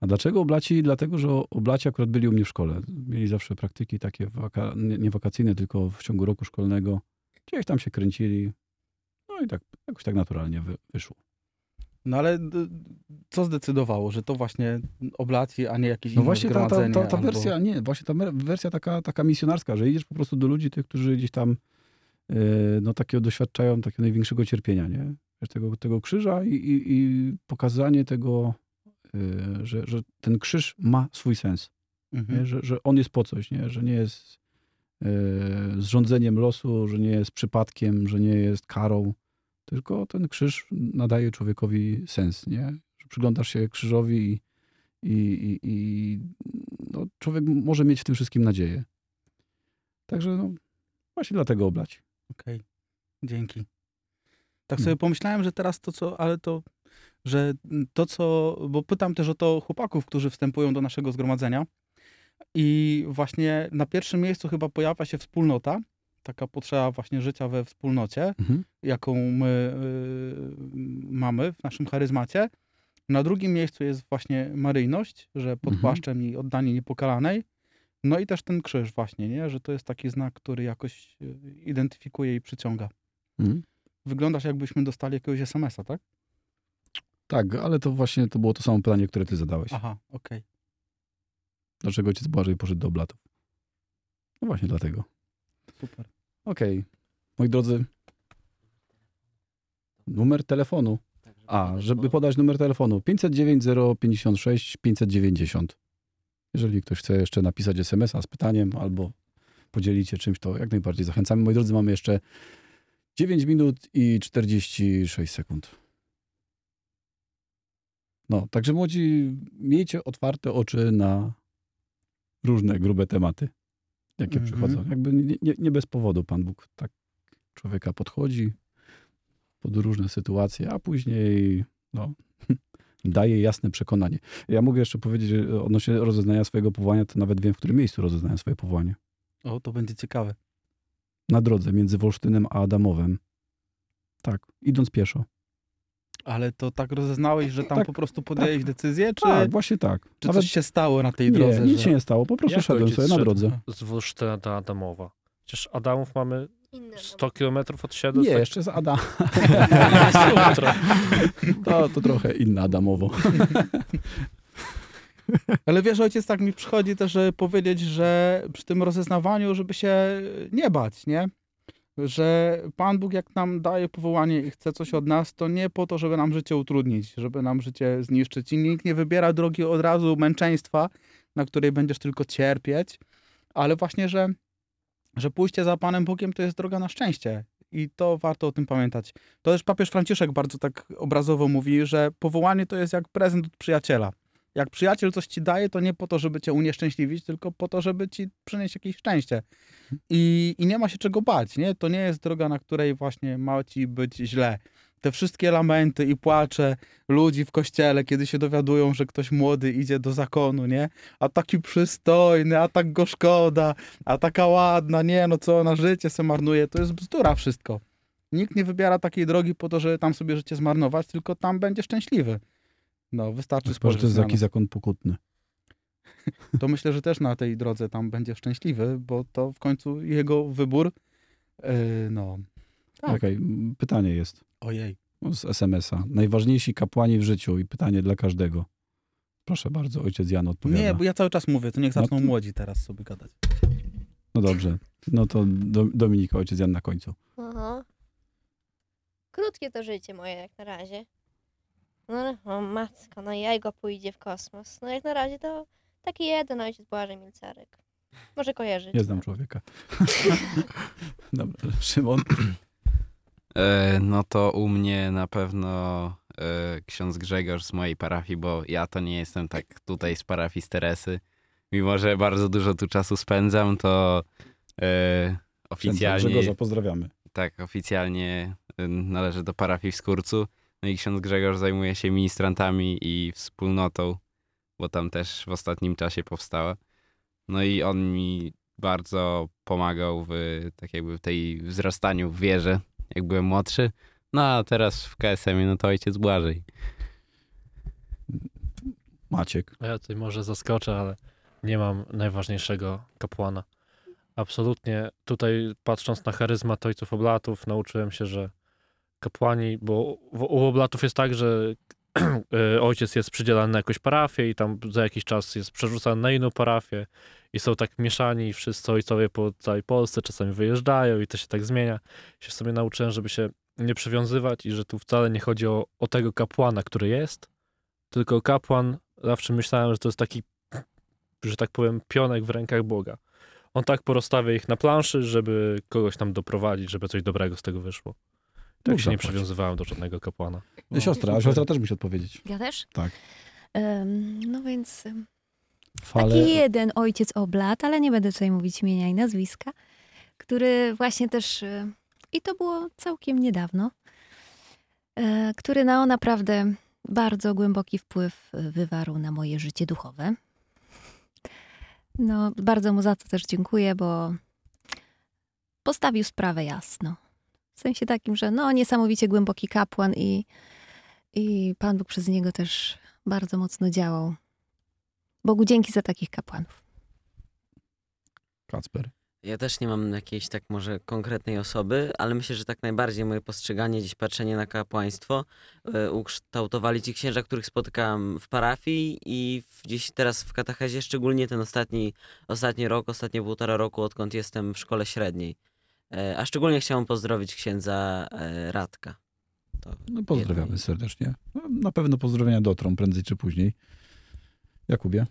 a dlaczego oblaci? Dlatego, że oblaci akurat byli u mnie w szkole. Mieli zawsze praktyki takie waka, nie, nie wakacyjne, tylko w ciągu roku szkolnego. Gdzieś tam się kręcili. No i tak jakoś tak naturalnie wy, wyszło. No ale co zdecydowało, że to właśnie oblaci, a nie jakieś No inne właśnie ta, ta, ta, ta albo- wersja, nie, właśnie ta wersja taka, taka misjonarska, że idziesz po prostu do ludzi, tych, którzy gdzieś tam e, no takiego doświadczają takiego największego cierpienia, nie? Tego, tego krzyża i, i, i pokazanie tego, e, że, że ten krzyż ma swój sens. Mhm. Że, że on jest po coś, nie? że nie jest e, zrządzeniem losu, że nie jest przypadkiem, że nie jest karą, tylko ten krzyż nadaje człowiekowi sens. Nie? Że przyglądasz się krzyżowi i, i, i, i no, człowiek może mieć w tym wszystkim nadzieję. Także no, właśnie dlatego oblać. Okej, dzięki. Tak Hmm. sobie pomyślałem, że teraz to co, ale to, że to co, bo pytam też o to chłopaków, którzy wstępują do naszego zgromadzenia i właśnie na pierwszym miejscu chyba pojawia się wspólnota, taka potrzeba właśnie życia we wspólnocie, Mhm. jaką my y, mamy w naszym charyzmacie. Na drugim miejscu jest właśnie maryjność, że pod Mhm. płaszczem i oddanie niepokalanej. No i też ten krzyż właśnie, nie? że to jest taki znak, który jakoś y, identyfikuje i przyciąga. Mhm. Wyglądasz jakbyśmy dostali jakiegoś SMS-a, tak? Tak, ale to właśnie to było to samo pytanie, które ty zadałeś. Aha, okej. Dlaczego ojciec Błażej poszedł do oblatów? No właśnie dlatego. Super. Okej. Moi drodzy, numer telefonu. A, żeby podać numer telefonu 509 056 590. Jeżeli ktoś chce jeszcze napisać SMS-a z pytaniem albo podzielić się czymś, to jak najbardziej zachęcamy. Moi drodzy, mamy jeszcze 9 minut i 46 sekund. No, także młodzi, miejcie otwarte oczy na różne grube tematy, jakie Mhm. przychodzą. Jakby nie, nie, nie bez powodu Pan Bóg tak człowieka podchodzi pod różne sytuacje, a później no, daje jasne przekonanie. Ja mogę jeszcze powiedzieć że odnośnie rozeznania swojego powołania, to nawet wiem, w którym miejscu rozeznałem swoje powołanie. O, to będzie ciekawe. Na drodze między Wolsztynem a Adamowem. Tak, idąc pieszo. Ale to tak rozeznałeś, że tam Tak, po prostu podjęłeś decyzję, czy, Tak, właśnie tak. czy Nawet- coś się stało na tej nie, drodze? nic że... się nie stało, po prostu Jak szedłem sobie na drodze. Z Wolsztyna do Adamowa. Przecież Adamów mamy Inne. 100 kilometrów od siebie. Nie, tak- jeszcze z Adam. Jutro. To, to trochę inne Adamowo. Ale wiesz, ojciec, tak mi przychodzi też żeby powiedzieć, że przy tym rozeznawaniu, żeby się nie bać, nie? Że Pan Bóg jak nam daje powołanie i chce coś od nas, to nie po to, żeby nam życie utrudnić, żeby nam życie zniszczyć. I nikt nie wybiera drogi od razu męczeństwa, na której będziesz tylko cierpieć, ale właśnie, że, że pójście za Panem Bogiem to jest droga na szczęście. I to warto o tym pamiętać. To też papież Franciszek bardzo tak obrazowo mówi, że powołanie to jest jak prezent od przyjaciela. Jak przyjaciel coś ci daje, to nie po to, żeby cię unieszczęśliwić, tylko po to, żeby ci przynieść jakieś szczęście. I, i nie ma się czego bać, nie? To nie jest droga, na której właśnie ma ci być źle. Te wszystkie lamenty i płacze ludzi w kościele, kiedy się dowiadują, że ktoś młody idzie do zakonu, nie? A taki przystojny, a tak go szkoda, a taka ładna, nie, no co ona życie se marnuje, to jest bzdura wszystko. Nikt nie wybiera takiej drogi po to, żeby tam sobie życie zmarnować, tylko tam będzie szczęśliwy. No, wystarczy spojrzeć to jest zakon pokutny. To myślę, że też na tej drodze tam będzie szczęśliwy, bo to w końcu jego wybór. Yy, no. Tak. Okej, m, pytanie jest Ojej. no, z SMS-a. Najważniejsi kapłani w życiu i pytanie dla każdego. Proszę bardzo, ojciec Jan odpowiada. Nie, bo ja cały czas mówię, to niech No zaczną to- młodzi teraz sobie gadać. No dobrze. No to do, Dominika, ojciec Jan na końcu. Aha. Krótkie to życie moje jak na razie. No o matko, no jajgo pójdzie w kosmos. No jak na razie to taki jeden ojciec Błażej Milcarek. Może kojarzycie. Nie znam człowieka. Dobra, Szymon. E, no to u mnie na pewno e, ksiądz Grzegorz z mojej parafii, bo ja to nie jestem tak tutaj z parafii z Teresy. Mimo, że bardzo dużo tu czasu spędzam, to e, Księdza oficjalnie... Grzegorza pozdrawiamy. Tak, oficjalnie y, należy do parafii w Skurcu. No i ksiądz Grzegorz zajmuje się ministrantami i wspólnotą, bo tam też w ostatnim czasie powstała. No i on mi bardzo pomagał w tak jakby w tej wzrastaniu w wierze, jak byłem młodszy. No a teraz w KSM no to ojciec Błażej. Maciek. Ja tutaj może zaskoczę, ale nie mam najważniejszego kapłana. Absolutnie tutaj patrząc na charyzmat ojców oblatów, nauczyłem się, że kapłani, bo u oblatów jest tak, że e, ojciec jest przydzielany na jakąś parafię i tam za jakiś czas jest przerzucany na inną parafię i są tak mieszani wszyscy ojcowie po całej Polsce, czasami wyjeżdżają i to się tak zmienia. Się sobie nauczyłem, żeby się nie przywiązywać i że tu wcale nie chodzi o, o tego kapłana, który jest, tylko kapłan, zawsze myślałem, że to jest taki, że tak powiem, pionek w rękach Boga. On tak porozstawia ich na planszy, żeby kogoś tam doprowadzić, żeby coś dobrego z tego wyszło. Tak Bóg się nie zapłać. przywiązywałem do żadnego kapłana. No, siostra, a siostra też musi odpowiedzieć. Ja też? Tak. No więc Fale, taki jeden ojciec oblat, ale nie będę tutaj mówić imienia i nazwiska, który właśnie też, e, i to było całkiem niedawno, e, który no naprawdę bardzo głęboki wpływ e, wywarł na moje życie duchowe. No, bardzo mu za to też dziękuję, bo postawił sprawę jasno. W sensie takim, że no niesamowicie głęboki kapłan i, i Pan Bóg przez niego też bardzo mocno działał. Bogu dzięki za takich kapłanów. Kacper. Ja też nie mam jakiejś tak może konkretnej osoby, ale myślę, że tak najbardziej moje postrzeganie, dziś patrzenie na kapłaństwo e, ukształtowali ci księża, których spotykałem w parafii i w, gdzieś teraz w katechezie, szczególnie ten ostatni, ostatni rok, ostatnie półtora roku, odkąd jestem w szkole średniej. E, a szczególnie chciałem pozdrowić księdza e, Radka. To No pozdrawiamy jedno- serdecznie. No, Na pewno pozdrowienia dotrą prędzej czy później. Jakubie?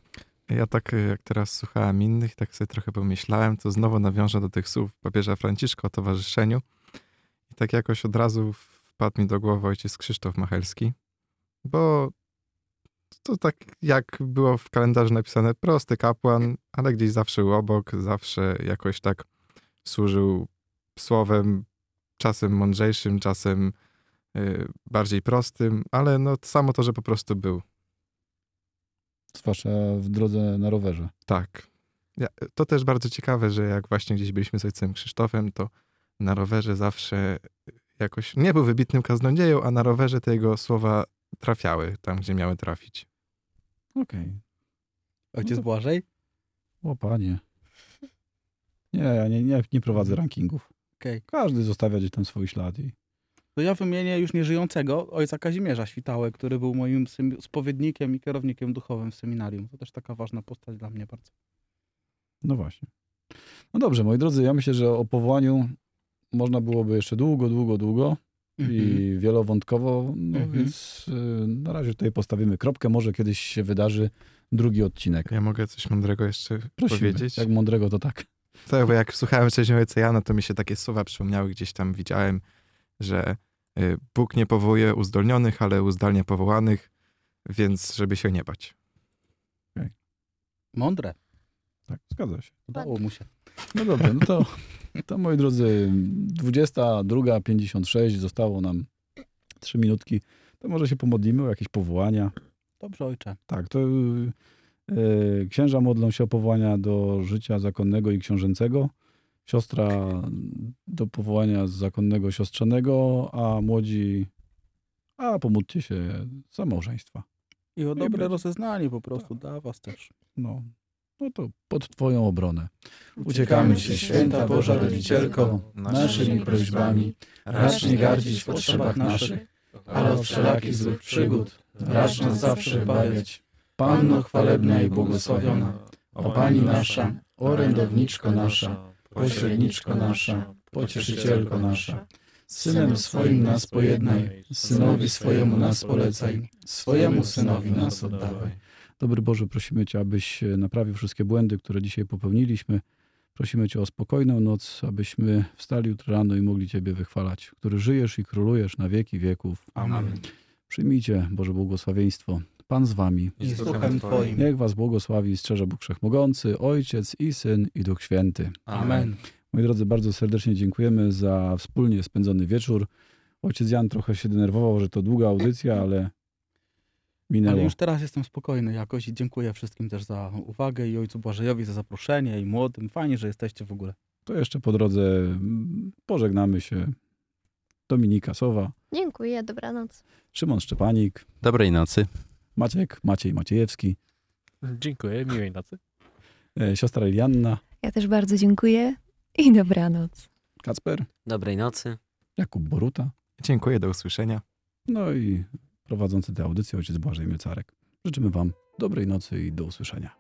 Ja tak y, jak teraz słuchałem innych, tak sobie trochę pomyślałem, to znowu nawiążę do tych słów papieża Franciszka o towarzyszeniu. I tak jakoś od razu wpadł mi do głowy ojciec Krzysztof Machelski, bo to tak jak było w kalendarzu napisane, prosty kapłan, ale gdzieś zawsze był obok, zawsze jakoś tak służył słowem, czasem mądrzejszym, czasem y, bardziej prostym, ale no samo to, że po prostu był. Zwłaszcza w drodze na rowerze. Tak. Ja, to też bardzo ciekawe, że jak właśnie gdzieś byliśmy z ojcem Krzysztofem, to na rowerze zawsze jakoś nie był wybitnym kaznodzieją, a na rowerze te jego słowa trafiały tam, gdzie miały trafić. Okej. Ojciec to- Błażej? O panie. Nie, ja nie, nie, nie prowadzę rankingów. Okej. Każdy zostawia gdzieś tam swój ślad. I... To ja wymienię już nieżyjącego ojca Kazimierza Świtałę, który był moim spowiednikiem i kierownikiem duchowym w seminarium. To też taka ważna postać dla mnie bardzo. No właśnie. No dobrze, moi drodzy, ja myślę, że o powołaniu można byłoby jeszcze długo, długo, długo. i wielowątkowo, no Mhm. więc y, na razie tutaj postawimy kropkę. Może kiedyś się wydarzy drugi odcinek. Ja mogę coś mądrego jeszcze Prosimy. powiedzieć? Jak mądrego, to tak. Tak, bo jak słuchałem wcześniej ojca Jana, to mi się takie słowa przypomniały, gdzieś tam widziałem, że y, Bóg nie powołuje uzdolnionych, ale uzdalnia powołanych, więc żeby się nie bać. Mądre. Tak, zgadza się. Udało mu się. No dobrze, no to, to moi drodzy, 22.56, zostało nam 3 minutki. To może się pomodlimy o jakieś powołania. Dobrze, ojcze. Tak, to księża modlą się o powołania do życia zakonnego i książęcego, siostra do powołania zakonnego siostrzanego, a młodzi, a pomódlcie się za małżeństwa. I o I dobre będzie. rozeznanie po prostu dla was też. No, no to pod twoją obronę. Uciekamy Ci, święta Boża Rodzicielko, naszymi prośbami, racz nie gardzić w potrzebach naszych, ale od wszelakich złych przygód, racz nas zawsze bawiać. Panno chwalebna i błogosławiona, o Pani nasza, orędowniczko nasza, pośredniczko nasza, pocieszycielko nasza, Synem swoim nas pojednaj, Synowi swojemu nas polecaj, swojemu Synowi nas oddawaj. Dobry Boże, prosimy Cię, abyś e, naprawił wszystkie błędy, które dzisiaj popełniliśmy. Prosimy Cię o spokojną noc, abyśmy wstali jutro rano i mogli Ciebie wychwalać, który żyjesz i królujesz na wieki wieków. Amen. Przyjmijcie Boże błogosławieństwo. Pan z Wami. I z duchem Twoim. Niech Was błogosławi i strzeże Bóg Wszechmogący, Ojciec i Syn i Duch Święty. Amen. Moi drodzy, bardzo serdecznie dziękujemy za wspólnie spędzony wieczór. Ojciec Jan trochę się denerwował, że to długa audycja, ale minęło. Ale już teraz jestem spokojny jakoś i dziękuję wszystkim też za uwagę i ojcu Błażejowi za zaproszenie i młodym. Fajnie, że jesteście w ogóle. To jeszcze po drodze pożegnamy się. Dominika Sowa, Dziękuję, dobranoc. Szymon Szczepanik, Dobrej nocy. Maciek, Maciej Maciejewski, Dziękuję, miłej nocy. e, siostra Elianna, Ja też bardzo dziękuję i dobranoc. Kacper, Dobrej nocy. Jakub Boruta, Dziękuję, do usłyszenia. no i prowadzący tę audycję ojciec Błażej Mielcarek. Życzymy Wam dobrej nocy i do usłyszenia.